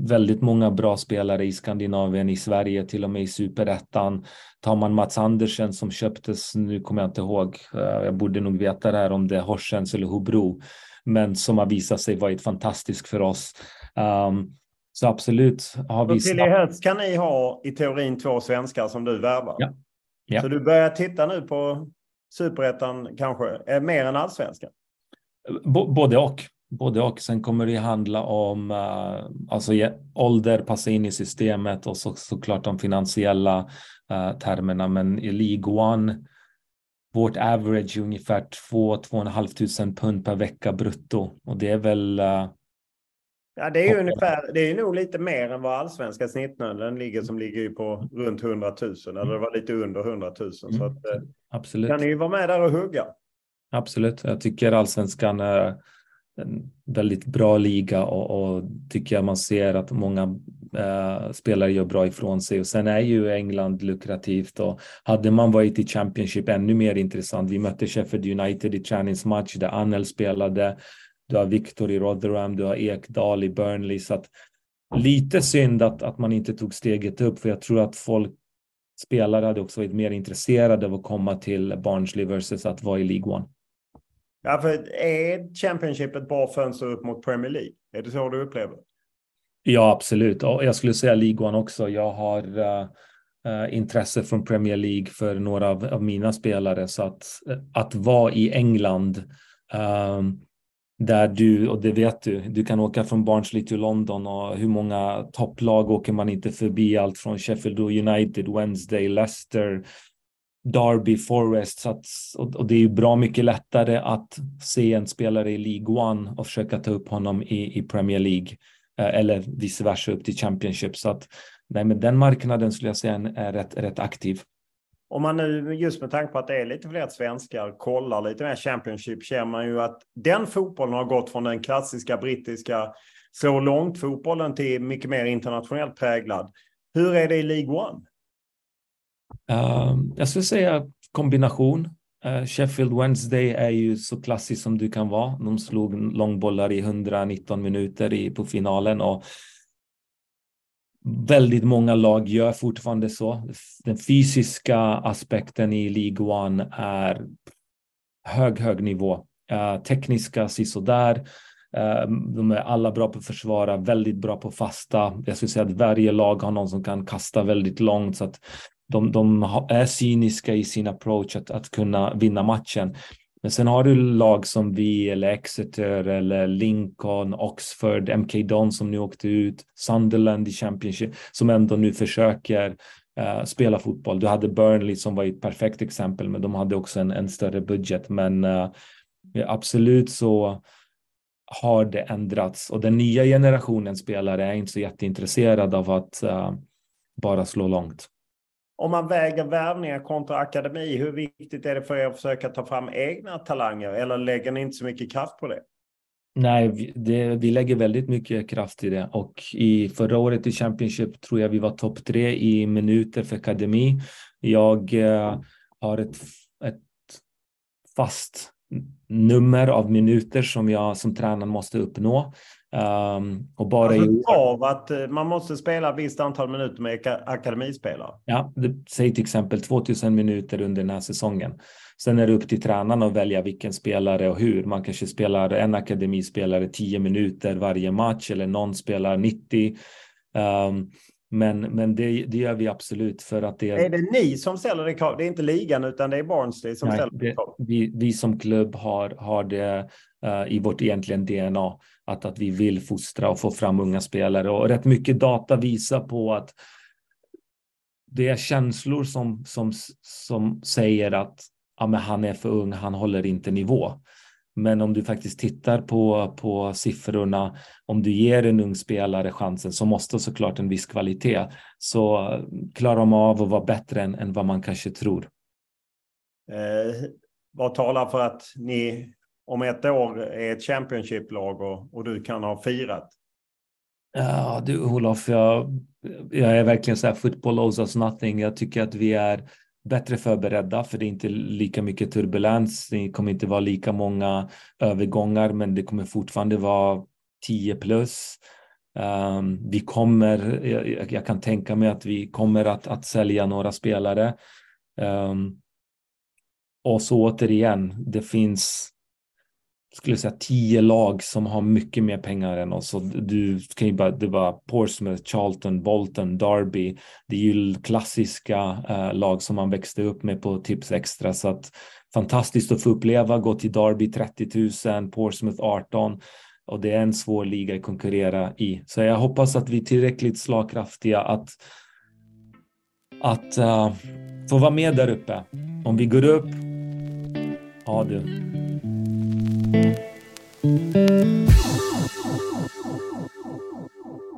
väldigt många bra spelare i Skandinavien, i Sverige, till och med i superettan. Tar man Mats Andersen som köptes, nu kommer jag inte ihåg, jag borde nog veta det här om det är Horsens eller Hobro men som har visat sig varit fantastisk för oss. Um, så absolut har vi... till i höst kan ni ha i teorin två svenskar som du värvar. Ja. ja. Så du börjar titta nu på superettan kanske, mer än allsvenskan? B både och. Både och. Sen kommer det handla om uh, alltså, ålder, passa in i systemet och så, såklart de finansiella uh, termerna. Men i League One vårt average är ungefär 2-2,5 tusen pund per vecka brutto och det är väl. Uh, ja, det är ju ungefär. Det är nog lite mer än vad allsvenska snittnöden ligger som ligger ju på runt 100 000 eller det var lite under 100 000 mm. så att. Eh, Absolut. Kan ni ju vara med där och hugga. Absolut. Jag tycker allsvenskan en väldigt bra liga och, och tycker jag man ser att många eh, spelare gör bra ifrån sig och sen är ju England lukrativt och hade man varit i Championship ännu mer intressant. Vi mötte Sheffield United i träningsmatch där Annel spelade. Du har Victor i Rotherham, du har Ekdal i Burnley så att lite synd att, att man inte tog steget upp för jag tror att folk spelare hade också varit mer intresserade av att komma till Barnsley versus att vara i League One. Ja, för är Championship ett bra fönster upp mot Premier League? Är det så du upplever? Ja, absolut. Och jag skulle säga League också. Jag har uh, uh, intresse från Premier League för några av, av mina spelare. Så att, uh, att vara i England um, där du, och det vet du, du kan åka från Barnsley till London och hur många topplag åker man inte förbi? Allt från Sheffield United, Wednesday, Leicester, Derby, Forest. Så att, och, det är ju bra mycket lättare att se en spelare i League One och försöka ta upp honom i, i Premier League eh, eller vice versa upp till Championship. Så att nej, men den marknaden skulle jag säga är rätt, rätt aktiv. Om man nu, just med tanke på att det är lite fler svenskar, kollar lite mer Championship, känner man ju att den fotbollen har gått från den klassiska brittiska så långt fotbollen till mycket mer internationellt präglad. Hur är det i League One? Ehm, jag skulle säga kombination. Eh, Sheffield Wednesday är ju så klassiskt som du kan vara. De slog långbollar i 119 minuter i, på finalen och väldigt många lag gör fortfarande så. Den fysiska aspekten i League One är hög, hög nivå. Uh, tekniska sisådär. Uh, de är alla bra på att försvara, väldigt bra på fasta. Jag skulle säga att varje lag har någon som kan kasta väldigt långt så att de, de är cyniska i sin approach att, att kunna vinna matchen. Men sen har du lag som vi eller Exeter eller Lincoln, Oxford, MK Don som nu åkte ut, Sunderland i Championship som ändå nu försöker uh, spela fotboll. Du hade Burnley som var ett perfekt exempel, men de hade också en, en större budget. Men uh, absolut så har det ändrats och den nya generationen spelare är inte så jätteintresserad av att uh, bara slå långt. Om man väger värvningar kontra akademi, hur viktigt är det för er att försöka ta fram egna talanger eller lägger ni inte så mycket kraft på det? Nej, vi, det, vi lägger väldigt mycket kraft i det och i förra året i Championship tror jag vi var topp tre i minuter för akademi. Jag eh, har ett, ett fast nummer av minuter som jag som tränare måste uppnå. Um, och bara alltså i av att eh, man måste spela ett visst antal minuter med akademispelare? Ja, det, säg till exempel 2000 minuter under den här säsongen. Sen är det upp till tränaren att välja vilken spelare och hur. Man kanske spelar en akademispelare 10 minuter varje match eller någon spelar 90. Um, ehm, men, men det, det gör vi absolut för att det är... det ni som ställer det krav? Det är inte ligan utan det är Barnsley som Nej, ställer det krav? Vi, vi som klubb har, har det uh, i vårt egentligen DNA att, att vi vill fostra och få fram unga spelare och rätt mycket data visar på att det är känslor som, som, som säger att ja, men han är för ung, han håller inte nivå. Men om du faktiskt tittar på, på siffrorna, om du ger en ung spelare chansen så måste såklart en viss kvalitet. Så klarar de av att vara bättre än, än vad man kanske tror. Eh, vad talar för att ni om ett år är ett Championship-lag och, och du kan ha firat? Ja, du Olof, jag, jag är verkligen så här, football owes us nothing. Jag tycker att vi är bättre förberedda för det är inte lika mycket turbulens. Det kommer inte vara lika många övergångar, men det kommer fortfarande vara 10 plus. Um, vi kommer, jag, jag, kan tänka mig att vi kommer att, att sälja några spelare. Um, och så återigen, det finns skulle säga tio lag som har mycket mer pengar än oss. Och du kan ju bara, det var Portsmouth, Charlton, Bolton, Derby. Det är ju klassiska eh, lag som man växte upp med på Tips Extra. Så att fantastiskt att få uppleva, gå till Derby 30 000, Portsmouth 18 och det är en svår liga att konkurrera i. Så jag hoppas att vi är tillräckligt slagkraftiga att att uh, få vara med där uppe. Om vi går upp, ja du,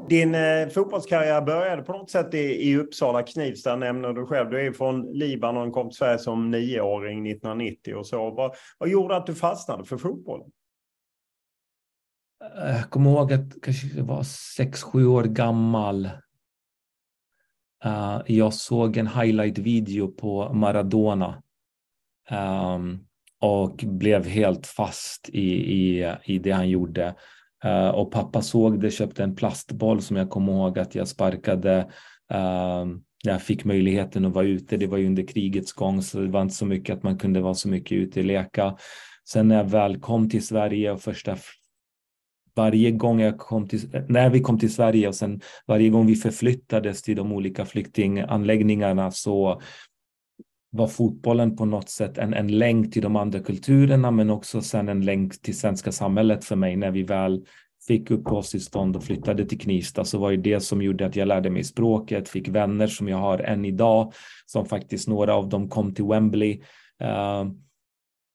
din eh, fotbollskarriär började på något sätt i, i Uppsala, Knivsta nämner du själv. Du är från Libanon, kom till Sverige som nioåring 1990 och så. Vad, vad gjorde att du fastnade för fotbollen? Jag kommer ihåg att kanske jag var sex, sju år gammal. Uh, jag såg en highlight-video på Maradona. Um, och blev helt fast i, i, i det han gjorde. Uh, och pappa såg det, köpte en plastboll som jag kommer ihåg att jag sparkade uh, när jag fick möjligheten att vara ute. Det var ju under krigets gång så det var inte så mycket att man kunde vara så mycket ute och leka. Sen när jag väl kom till Sverige och första varje gång jag kom till, när vi kom till Sverige och sen varje gång vi förflyttades till de olika flyktinganläggningarna så var fotbollen på något sätt en, en länk till de andra kulturerna men också sen en länk till svenska samhället för mig när vi väl fick uppehållstillstånd och flyttade till Knivsta så var det det som gjorde att jag lärde mig språket, fick vänner som jag har än idag, som faktiskt några av dem kom till Wembley. Uh,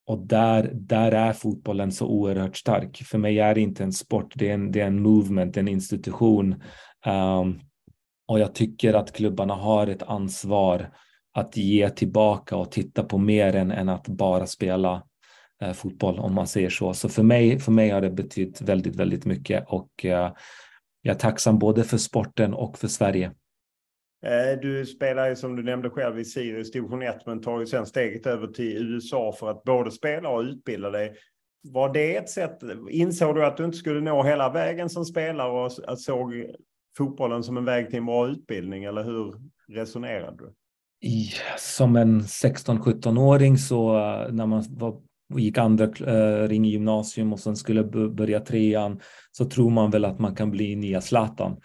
och där, där är fotbollen så oerhört stark. För mig är det inte en sport, det är en, det är en movement, en institution. Um, och jag tycker att klubbarna har ett ansvar att ge tillbaka och titta på mer än, än att bara spela eh, fotboll om man säger så. Så för mig, för mig har det betytt väldigt, väldigt mycket och eh, jag är tacksam både för sporten och för Sverige. Eh, du spelar ju som du nämnde själv i Sirius division 1 men tar ju sen steget över till USA för att både spela och utbilda dig. Var det ett sätt, insåg du att du inte skulle nå hela vägen som spelare och såg fotbollen som en väg till en bra utbildning eller hur resonerade du? Som en 16-17-åring så eh, när man var, gick andra äh, ring i gymnasium och sen skulle börja trean så tror man väl att man kan bli nya Zlatan.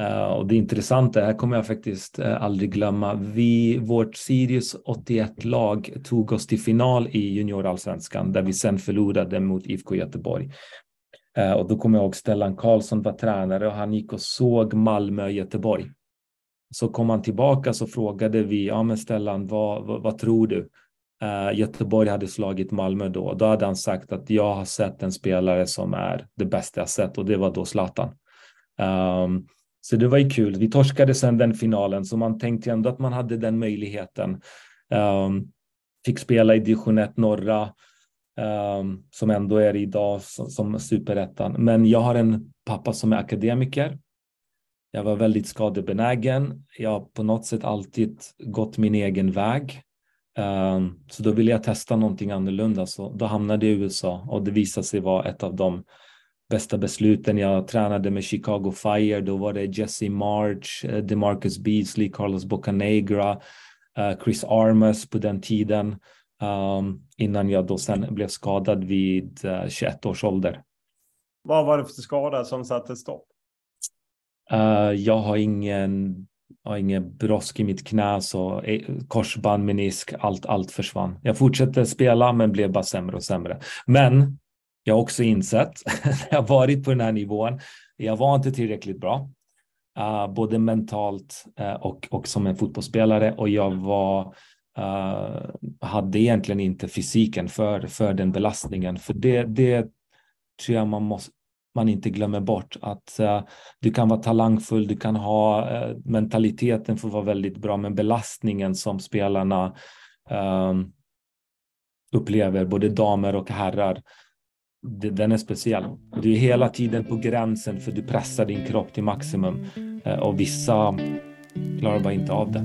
Uh, och det intressanta, här kommer jag faktiskt uh, aldrig glömma, vi, vårt Sirius 81-lag tog oss till final i juniorallsvenskan där vi sen förlorade mot IFK Göteborg. Uh, och då kommer jag ihåg Stellan Karlsson var tränare och han gick och såg Malmö Göteborg. Så kom han tillbaka så frågade vi, ja men Stellan, vad, vad, vad tror du? Uh, Göteborg hade slagit Malmö då. Då hade han sagt att jag har sett en spelare som är det bästa jag sett och det var då Zlatan. Um, så det var ju kul. Vi torskade sen den finalen, så man tänkte ändå att man hade den möjligheten. Um, fick spela i division 1 norra, um, som ändå är idag som, som superettan. Men jag har en pappa som är akademiker. Jag var väldigt skadebenägen. Jag har på något sätt alltid gått min egen väg. Ehm, så då ville jag testa någonting annorlunda. Så då hamnade jag i USA och det visade sig vara ett av de bästa besluten. Jag tränade med Chicago Fire. Då var det Jesse March, eh, DeMarcus Beasley, Carlos Bocanegra, eh, Chris Armas på den tiden. Ehm, innan jag då sen blev skadad vid eh, 21 års ålder. Vad var det för skada som satte stopp? Uh, jag har ingen, har ingen brosk i mitt knä, så korsband, menisk, allt, allt försvann. Jag fortsatte spela, men blev bara sämre och sämre. Men jag har också insett, när jag varit på den här nivån, jag var inte tillräckligt bra. Uh, både mentalt uh, och, och som en fotbollsspelare och jag var uh, hade egentligen inte fysiken för, för den belastningen. För det, det tror jag man, måste, man inte glömmer bort. Att eh, du kan vara talangfull, du kan ha eh, mentaliteten för att vara väldigt bra, men belastningen som spelarna ehm, upplever, både damer och herrar, den är speciell. Du är hela tiden på gränsen för du pressar din kropp till maximum eh, och vissa klarar bara inte av det.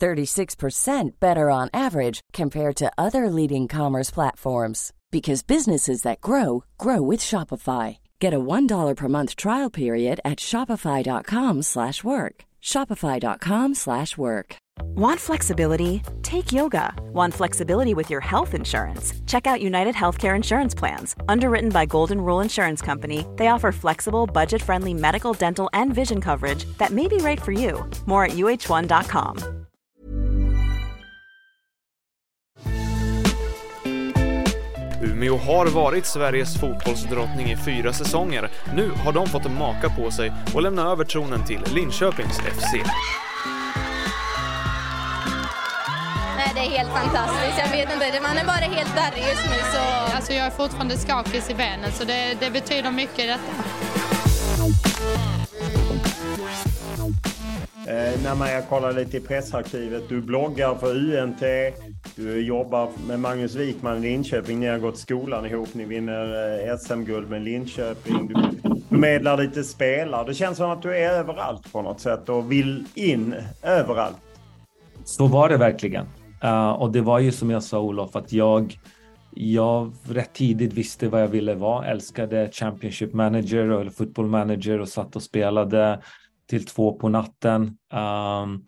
36% better on average compared to other leading commerce platforms because businesses that grow grow with Shopify. Get a $1 per month trial period at shopify.com/work. shopify.com/work. Want flexibility? Take yoga. Want flexibility with your health insurance? Check out United Healthcare Insurance Plans. Underwritten by Golden Rule Insurance Company, they offer flexible, budget-friendly medical, dental, and vision coverage that may be right for you. More at uh1.com. Umeå har varit Sveriges fotbollsdrottning i fyra säsonger. Nu har de fått en maka på sig och lämna över tronen till Linköpings FC. Nej, det är helt fantastiskt. Jag vet inte, man är bara helt darrig just nu. Så... Alltså, jag är fortfarande skakig i benen, så det, det betyder mycket detta. Eh, när man kollar lite i pressarkivet, du bloggar för UNT, du jobbar med Magnus Wikman i Linköping, ni har gått skolan ihop, ni vinner eh, SM-guld med Linköping, du förmedlar lite spelare. Det känns som att du är överallt på något sätt och vill in överallt. Så var det verkligen. Uh, och det var ju som jag sa Olof, att jag jag rätt tidigt visste vad jag ville vara, älskade Championship Manager eller Football Manager och satt och spelade till två på natten. Um,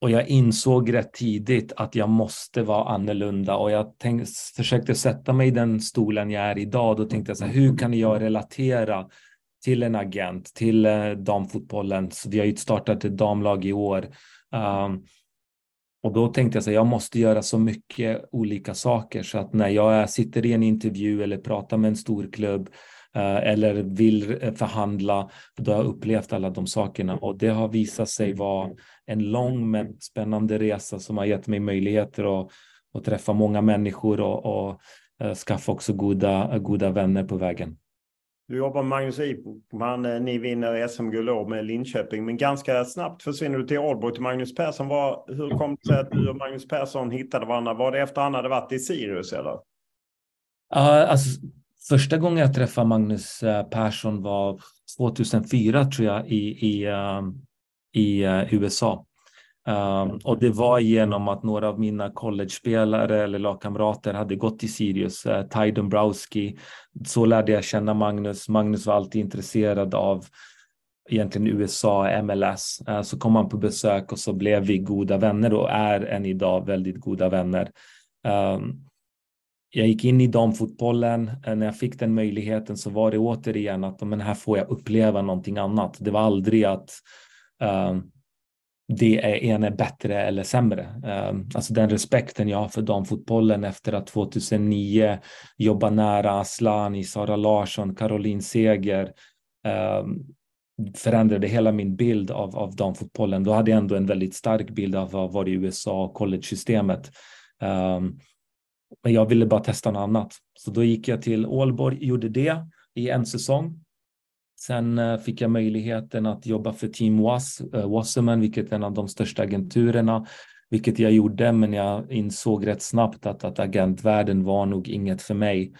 och jag insåg rätt tidigt att jag måste vara annorlunda och jag tänkte, försökte sätta mig i den stolen jag är idag. Då tänkte jag så här, hur kan jag relatera till en agent, till eh, damfotbollen? Så vi har ju startat ett damlag i år. Um, och då tänkte jag så här, jag måste göra så mycket olika saker så att när jag sitter i en intervju eller pratar med en stor klubb eller vill eh, förhandla. Då har jag upplevt alla de sakerna och det har visat sig vara en lång men spännande resa som har gett mig möjligheter att och träffa många människor och, och uh, skaffa också goda, goda vänner på vägen. Du jobbar med Magnus Ipman, ni vinner SM-guld med Linköping, men ganska snabbt försvinner du till Aalborg till Magnus Persson. Var, hur kom det sig att du och Magnus Persson hittade varandra? Var det efter han hade varit i Sirius eller? Uh, alltså, första gången jag träffade Magnus eh, Persson var 2004 tror jag i, i, ehm, i eh, USA. Um, ehm, och det var genom att några av mina college-spelare eller lagkamrater hade gått till Sirius, uh, Ty Dombrowski. Så lärde jag känna Magnus. Magnus var alltid intresserad av egentligen USA, MLS. Uh, så kom han på besök och så blev vi goda vänner och är än idag väldigt goda vänner. Um, jag gick in i damfotbollen. Eh, när jag fick den möjligheten så var det återigen att men här får jag uppleva någonting annat. Det var aldrig att um, det är ena bättre eller sämre. Ehm, alltså den respekten jag har för damfotbollen efter att 2009 jobba nära Aslani, Sara Larsson, Caroline Seger ehm, förändrade hela min bild av, av damfotbollen. Då hade jag ändå en väldigt stark bild av vad var i USA och college-systemet. Um, men jag ville bara testa något annat. Så då gick jag till Ålborg, gjorde det i en säsong Sen eh, fick jag möjligheten att jobba för Team Was, eh, Wasserman, vilket är en av de största agenturerna, vilket jag gjorde, men jag insåg rätt snabbt att, att agentvärlden var nog inget för mig.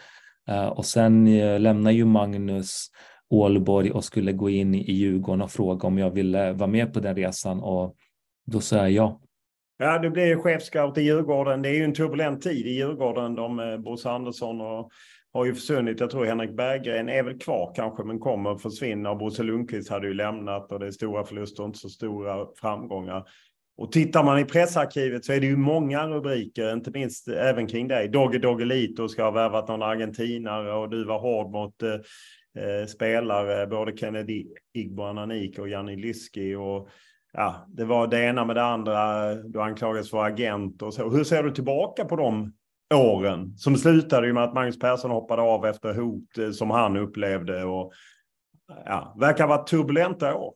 Eh, och sen lämnade ju Magnus Ålborg och skulle gå in i Djurgården och fråga om jag ville vara med på den resan och då sa jag ja. Ja, du blev chefscout i Djurgården. Det är ju en turbulent tid i Djurgården. De eh, Bosse Andersson och har ju försvunnit. Jag tror Henrik Berggren är väl kvar kanske, men kommer att försvinna. Och Bosse Lundqvist hade ju lämnat och det är stora förluster och inte så stora framgångar. Och tittar man i pressarkivet så är det ju många rubriker, inte minst eh, även kring dig. Dogge Doggelito ska ha värvat någon argentinare och du var hård mot eh, eh spelare, både Kennedy Igbo Ananik och Janni Lyski. Och, ja, det var det ena med det andra. Du anklagades för agent och så. Hur ser du tillbaka på de åren. Som slutade ju med att Magnus Persson hoppade av efter hot eh, som han upplevde. Och, ja, verkar vara turbulenta år.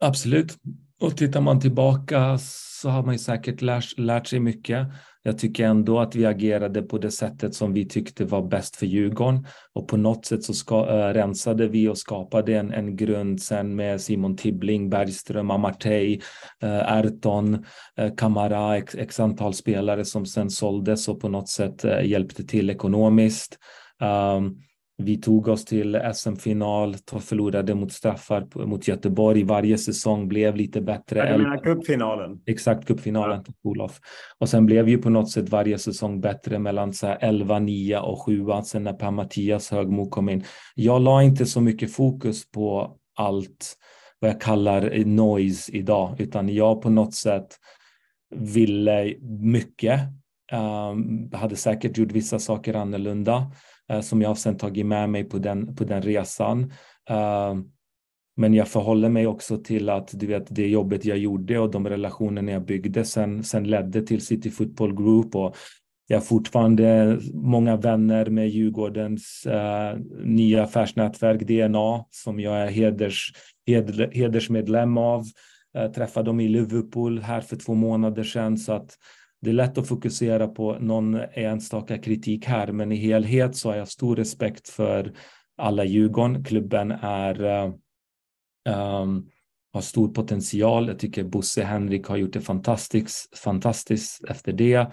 Absolut. Och tittar man tillbaka så har man ju säkert lärt, lärt sig mycket. Jag tycker ändå att vi agerade på det sättet som vi tyckte var bäst för Djurgården och på något sätt så ska, äh, rensade vi och skapade en, en grund sen med Simon Tibbling, Bergström, Amartey, eh, äh, Erton, äh, eh, Kamara, x, x antal spelare som sen såldes och på något sätt äh, hjälpte till ekonomiskt. Um, vi tog oss till SM-final, förlorade mot straffar mot Göteborg. Varje säsong blev lite bättre. Ja, du menar cupfinalen? Exakt, cupfinalen ja. Olof. Och sen blev ju på något sätt varje säsong bättre mellan så 11, 9 och 7. Sen när Per-Mattias Högmo kom in. Jag la inte så mycket fokus på allt vad jag kallar noise idag, utan jag på något sätt ville mycket. Um, hade säkert gjort vissa saker annorlunda. Eh, som jag sen tagit med mig på den, på den resan. Eh, men jag förhåller mig också till att du vet, det jobbet jag gjorde och de relationerna jag byggde sen, sen ledde till City Football Group och jag har fortfarande många vänner med Djurgårdens uh, nya affärsnätverk DNA som jag är heders, heder, hedersmedlem av. Uh, träffade dem i Liverpool här för två månader sedan så att det är lätt att fokusera på någon enstaka kritik här, men i helhet så har jag stor respekt för alla Djurgården. Klubben är, um, har stor potential. Jag tycker Bosse Henrik har gjort det fantastiskt, fantastiskt efter det.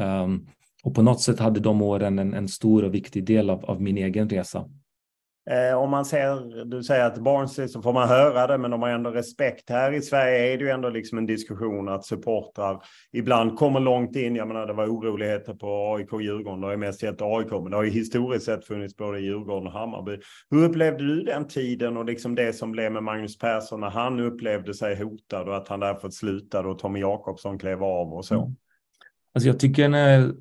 Um, och på något sätt hade de åren en, en stor och viktig del av, av min egen resa. Eh, om man ser, du säger att Barnsley så får man höra det, men de har ändå respekt. Här i Sverige är det ju ändå liksom en diskussion att supportrar ibland kommer långt in. Jag menar, det var oroligheter på AIK och Djurgården. Det har ju mest gett AIK, men det har ju historiskt sett funnits både i Djurgården och Hammarby. Hur upplevde du den tiden och liksom det som blev med Magnus Persson när han upplevde sig hotad och att han därför slutade och Tommy Jakobsson klev av och så? Mm. Alltså jag tycker när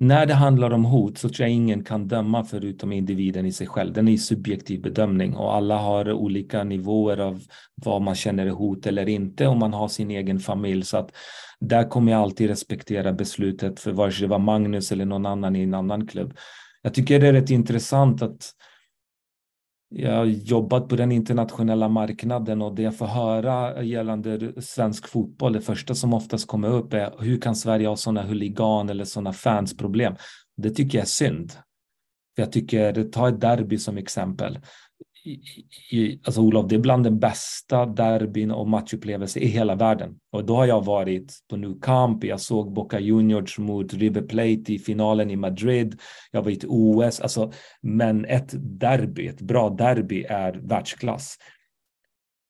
när det handlar om hot så tror jag ingen kan döma förutom individen i sig själv. Den är subjektiv bedömning och alla har olika nivåer av vad man känner är hot eller inte och man har sin egen familj. Så att där kommer jag alltid respektera beslutet för vare sig det var Magnus eller någon annan i en annan klubb. Jag tycker det är rätt intressant att jag har jobbat på den internationella marknaden och det jag får höra gällande svensk fotboll, det första som oftast kommer upp är hur kan Sverige ha sådana huligan eller sådana fansproblem? Det tycker jag är synd. För jag tycker, ta ett derby som exempel i, alltså Olof, det är bland den bästa derbyn och matchupplevelser i hela världen. Och då har jag varit på Nou Camp, jag såg Boca Juniors mot River Plate i finalen i Madrid, jag var i OS, alltså, men ett derby, ett bra derby är världsklass.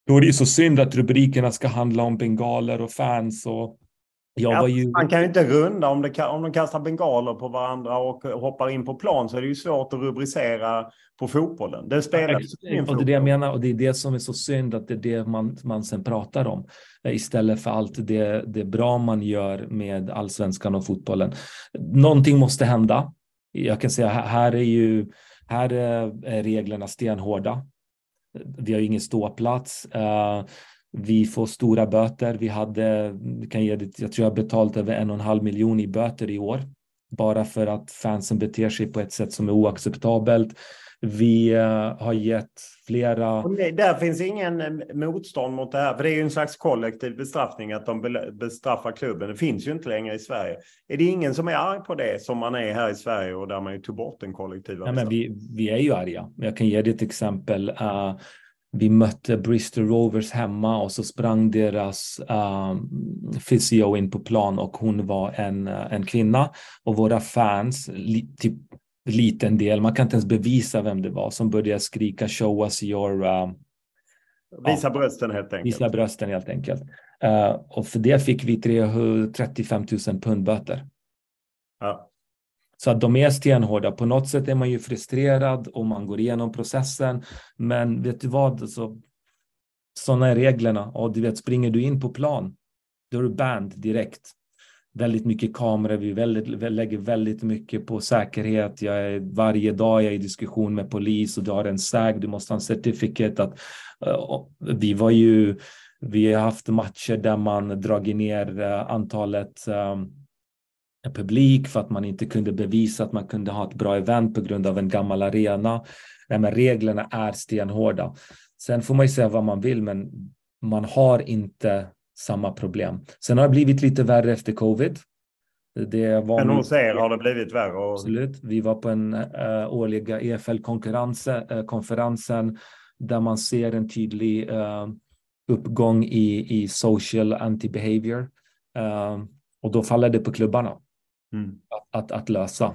Då är det ju så synd att rubrikerna ska handla om bengaler och fans och Ja, ju... Man kan ju inte runda om, det, om de kastar bengaler på varandra och hoppar in på plan så är det ju svårt att rubricera på fotbollen. Det spelar ja, och det är det jag menar och det är det som är så synd att det är det man, man sen pratar om eh, istället för allt det, det bra man gör med allsvenskan och fotbollen. Någonting måste hända. Jag kan säga här är ju här är reglerna stenhårda. Vi har ingen ståplats. Vi får stora böter. Vi hade, kan ge det, jag tror jag betalt över en och en halv miljon i böter i år. Bara för att fansen beter sig på ett sätt som är oacceptabelt. Vi uh, har gett flera... Det, där finns ingen eh, motstånd mot det här, för det är ju en slags kollektiv bestraffning att de bestraffar klubben. Det finns ju inte längre i Sverige. Är det ingen som är arg på det som man är här i Sverige och där man ju tog bort den kollektiva ja, men vi, vi är ju arga. Jag kan ge dig ett exempel. Vi mötte Bristol Rovers hemma och så sprang deras um, physio in på plan och hon var en, en kvinna och våra fans, li, typ liten del, man kan inte ens bevisa vem det var som började skrika show us your uh, Visa brösten helt enkelt. Visa brösten helt enkelt. Uh, och för det fick vi 335 000 pund böter. Ja. Så att de är stenhårda. På något sätt är man ju frustrerad och man går igenom processen. Men vet du vad? Alltså, sådana är reglerna. Och du vet, springer du in på plan, då är du banned direkt. Väldigt mycket kameror, vi väldigt, lägger väldigt mycket på säkerhet. Jag är, varje dag är jag i diskussion med polis och du har en säg. du måste ha en certifikat. Att, uh, vi var ju, vi har haft matcher där man dragit ner uh, antalet um, publik för att man inte kunde bevisa att man kunde ha ett bra event på grund av en gammal arena. Nej, men reglerna är stenhårda. Sen får man ju säga vad man vill, men man har inte samma problem. Sen har det blivit lite värre efter covid. Det var men hos er har det blivit värre? Och... Absolut. Vi var på en uh, årliga EFL-konferensen uh, där man ser en tydlig uh, uppgång i, i social anti-behavior. Och då faller det på klubbarna mm. att, att, att, lösa.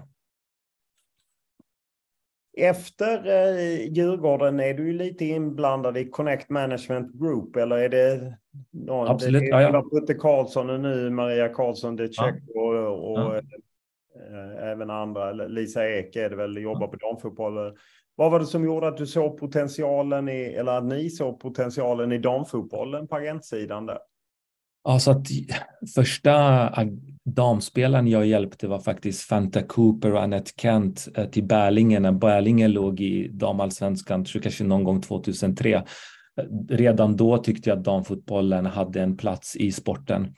Efter eh, Djurgården är du lite inblandad i Connect Management Group eller är det någon? Absolut. Det är ja, ja. Putte Karlsson och nu Maria Karlsson de ja. och, och ja. äh, även andra. Lisa Ek är det väl, jobbar på damfotboll. Vad var det som gjorde att du såg potentialen i, eller att ni såg potentialen i damfotbollen på agentsidan där? Alltså att första damspelaren jag hjälpte var faktiskt Fanta Cooper och Annette Kent eh, till Bärlingen när Bärlingen låg i damallsvenskan, tror kanske någon gång 2003. Eh, redan då tyckte jag att damfotbollen hade en plats i sporten.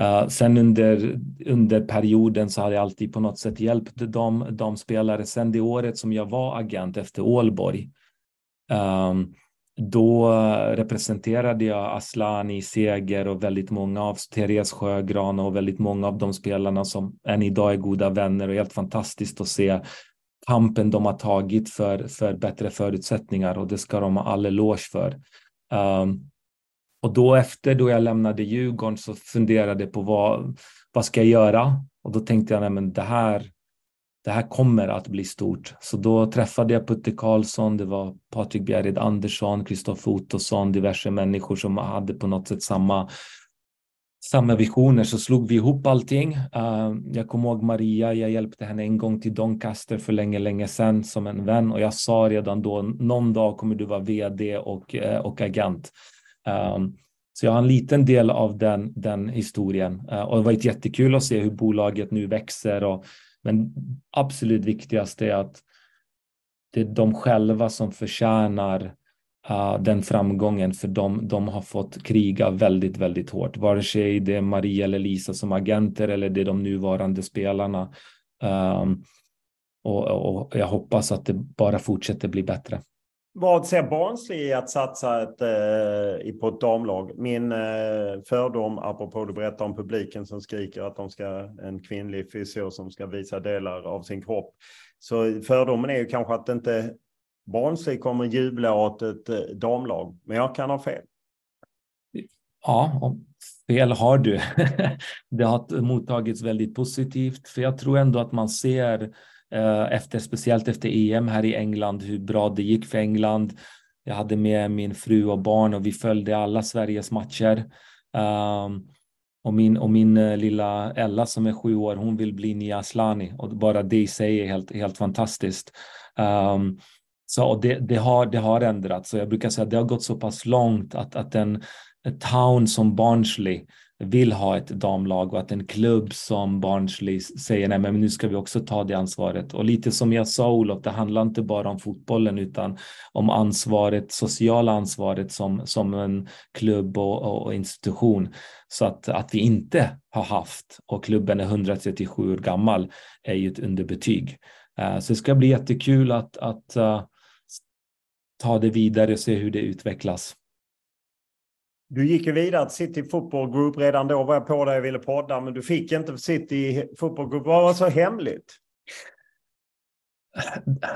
Uh, sen under, under perioden så hade jag alltid på något sätt hjälpt dam, damspelare. Sen det året som jag var agent efter Ålborg um, då representerade jag Aslani, Seger och väldigt många av Therese Sjögran och väldigt många av de spelarna som än idag är goda vänner och helt fantastiskt att se kampen de har tagit för, för bättre förutsättningar och det ska de ha all eloge för. Um, och då efter då jag lämnade Djurgården så funderade jag på vad, vad ska jag göra? Och då tänkte jag, nej men det här, det här kommer att bli stort. Så då träffade jag Putte Karlsson, det var Patrik Bjärred Andersson, Kristoffer Ottosson, diverse människor som hade på något sätt samma, samma visioner. Så slog vi ihop allting. Uh, jag kommer ihåg Maria, jag hjälpte henne en gång till Doncaster för länge, länge sedan som en vän och jag sa redan då, någon dag kommer du vara vd och, uh, och agent. Eh, så jag har en liten del av den, den historien och det har varit jättekul att se hur bolaget nu växer och men absolut viktigast är att det är de själva som förtjänar uh, den framgången för de, de har fått kriga väldigt, väldigt hårt. Vare sig det är Maria eller Lisa som agenter eller det är de nuvarande spelarna. Um, och, och, jag hoppas att det bara fortsätter bli bättre. Vad ser Barnsley i att satsa ett, eh, på ett damlag? Min eh, fördom, apropå du berättar om publiken som skriker att de ska, en kvinnlig fysio som ska visa delar av sin kropp. Så fördomen är ju kanske att inte Barnsley kommer jubla åt ett eh, damlag. Men jag kan ha fel. Ja, fel har du. det har mottagits väldigt positivt, för jag tror ändå att man ser Eh, Eh, efter, speciellt efter EM här i England, hur bra det gick för England. Jag hade med min fru och barn och vi följde alla Sveriges matcher. Um, och min, och min eh, lilla Ella som är sju år, hon vill bli Nia Aslani och bara det i sig är helt, helt fantastiskt. Um, så det, det, har, det har ändrats. Så jag brukar säga att det har gått så pass långt att, att en town som Barnsley vill ha ett damlag och att en klubb som Barnsley säger nej men nu ska vi också ta det ansvaret. Och lite som jag sa Olof, det handlar inte bara om fotbollen utan om ansvaret, sociala ansvaret som, som en klubb och, och institution. Så att, att vi inte har haft och klubben är 137 år gammal är ju ett underbetyg. Eh, så det ska bli jättekul att, att eh, ta det vidare och se hur det utvecklas. Du gick ju vidare till City Football Group. Redan då var jag på dig och ville podda, men du fick inte City Football Group. Vad var så hemligt?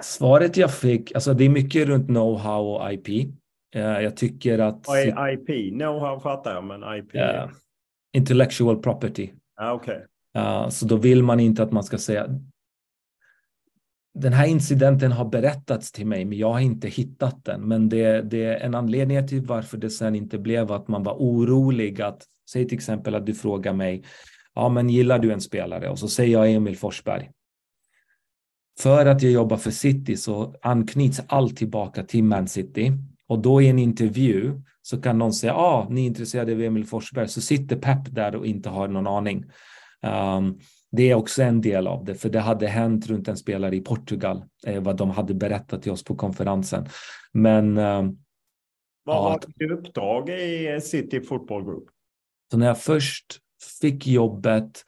Svaret jag fick, alltså det är mycket runt know-how och IP. Eh, jag tycker att... Vad är IP? Know-how fattar jag, men IP? Uh, intellectual property. Ah, okay. Uh, så då vill man inte att man ska säga den här incidenten har berättats till mig, men jag har inte hittat den. Men det, det är en anledning till varför det sen inte blev att man var orolig att, säg till exempel att du frågar mig, ja men gillar du en spelare? Och så säger jag Emil Forsberg. För att jag jobbar för City så anknyts allt tillbaka till Man City. Och då i en intervju så kan någon säga, ja, ah, ni är intresserade av Emil Forsberg, så sitter Pep där och inte har någon aning. Um, det är också en del av det, för det hade hänt runt en spelare i Portugal, eh, vad de hade berättat till oss på konferensen. Men... Eh, vad var ja, ditt uppdrag i City Football Group? Så när jag först fick jobbet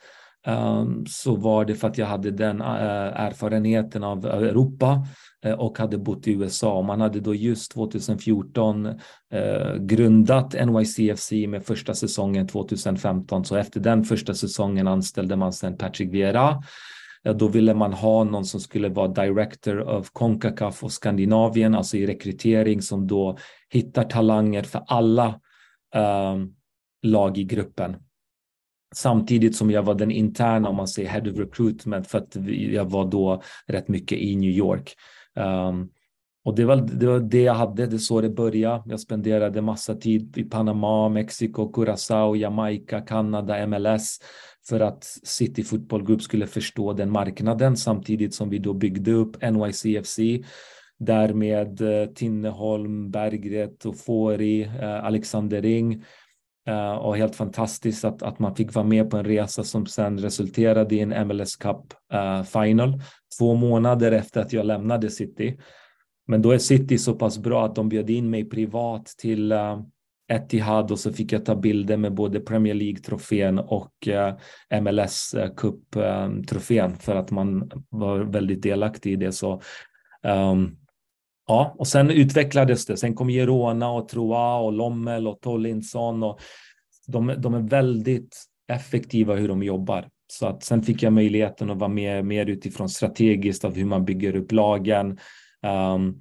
um, så var det för att jag hade den uh, erfarenheten av Europa uh, och hade bott i USA. Man hade då just 2014 uh, eh, grundat NYCFC med första säsongen 2015. Så efter den första säsongen anställde man sedan Patrick Vieira. Då ville man ha någon som skulle vara director of Concacaf och Skandinavien, alltså i rekrytering som då hittar talanger för alla um, lag i gruppen samtidigt som jag var den interna, om man säger head of recruitment, för att jag var då rätt mycket i New York. Um, och det var, det var det jag hade, det är så det började. Jag spenderade massa tid i Panama, Mexiko, Curacao, Jamaica, Kanada, MLS för att City Football Group skulle förstå den marknaden samtidigt som vi då byggde upp NYCFC där med eh, Tinneholm, Bergret och Fori, eh, Alexander Ring Eh, och helt fantastiskt att, att man fick vara med på en resa som sen resulterade i en MLS Cup uh, final två månader efter att jag lämnade City. Men då är City så pass bra att de bjöd in mig privat till uh, Etihad och så fick jag ta bilder med både Premier League-trofén och uh, MLS Cup-trofén för att man var väldigt delaktig i det. Så um, Ja, och sen utvecklades det. Sen kom Gerona och Troa och Lommel och Tollinson. och de, de är väldigt effektiva hur de jobbar. Så att sen fick jag möjligheten att vara med mer utifrån strategiskt av hur man bygger upp lagen, um,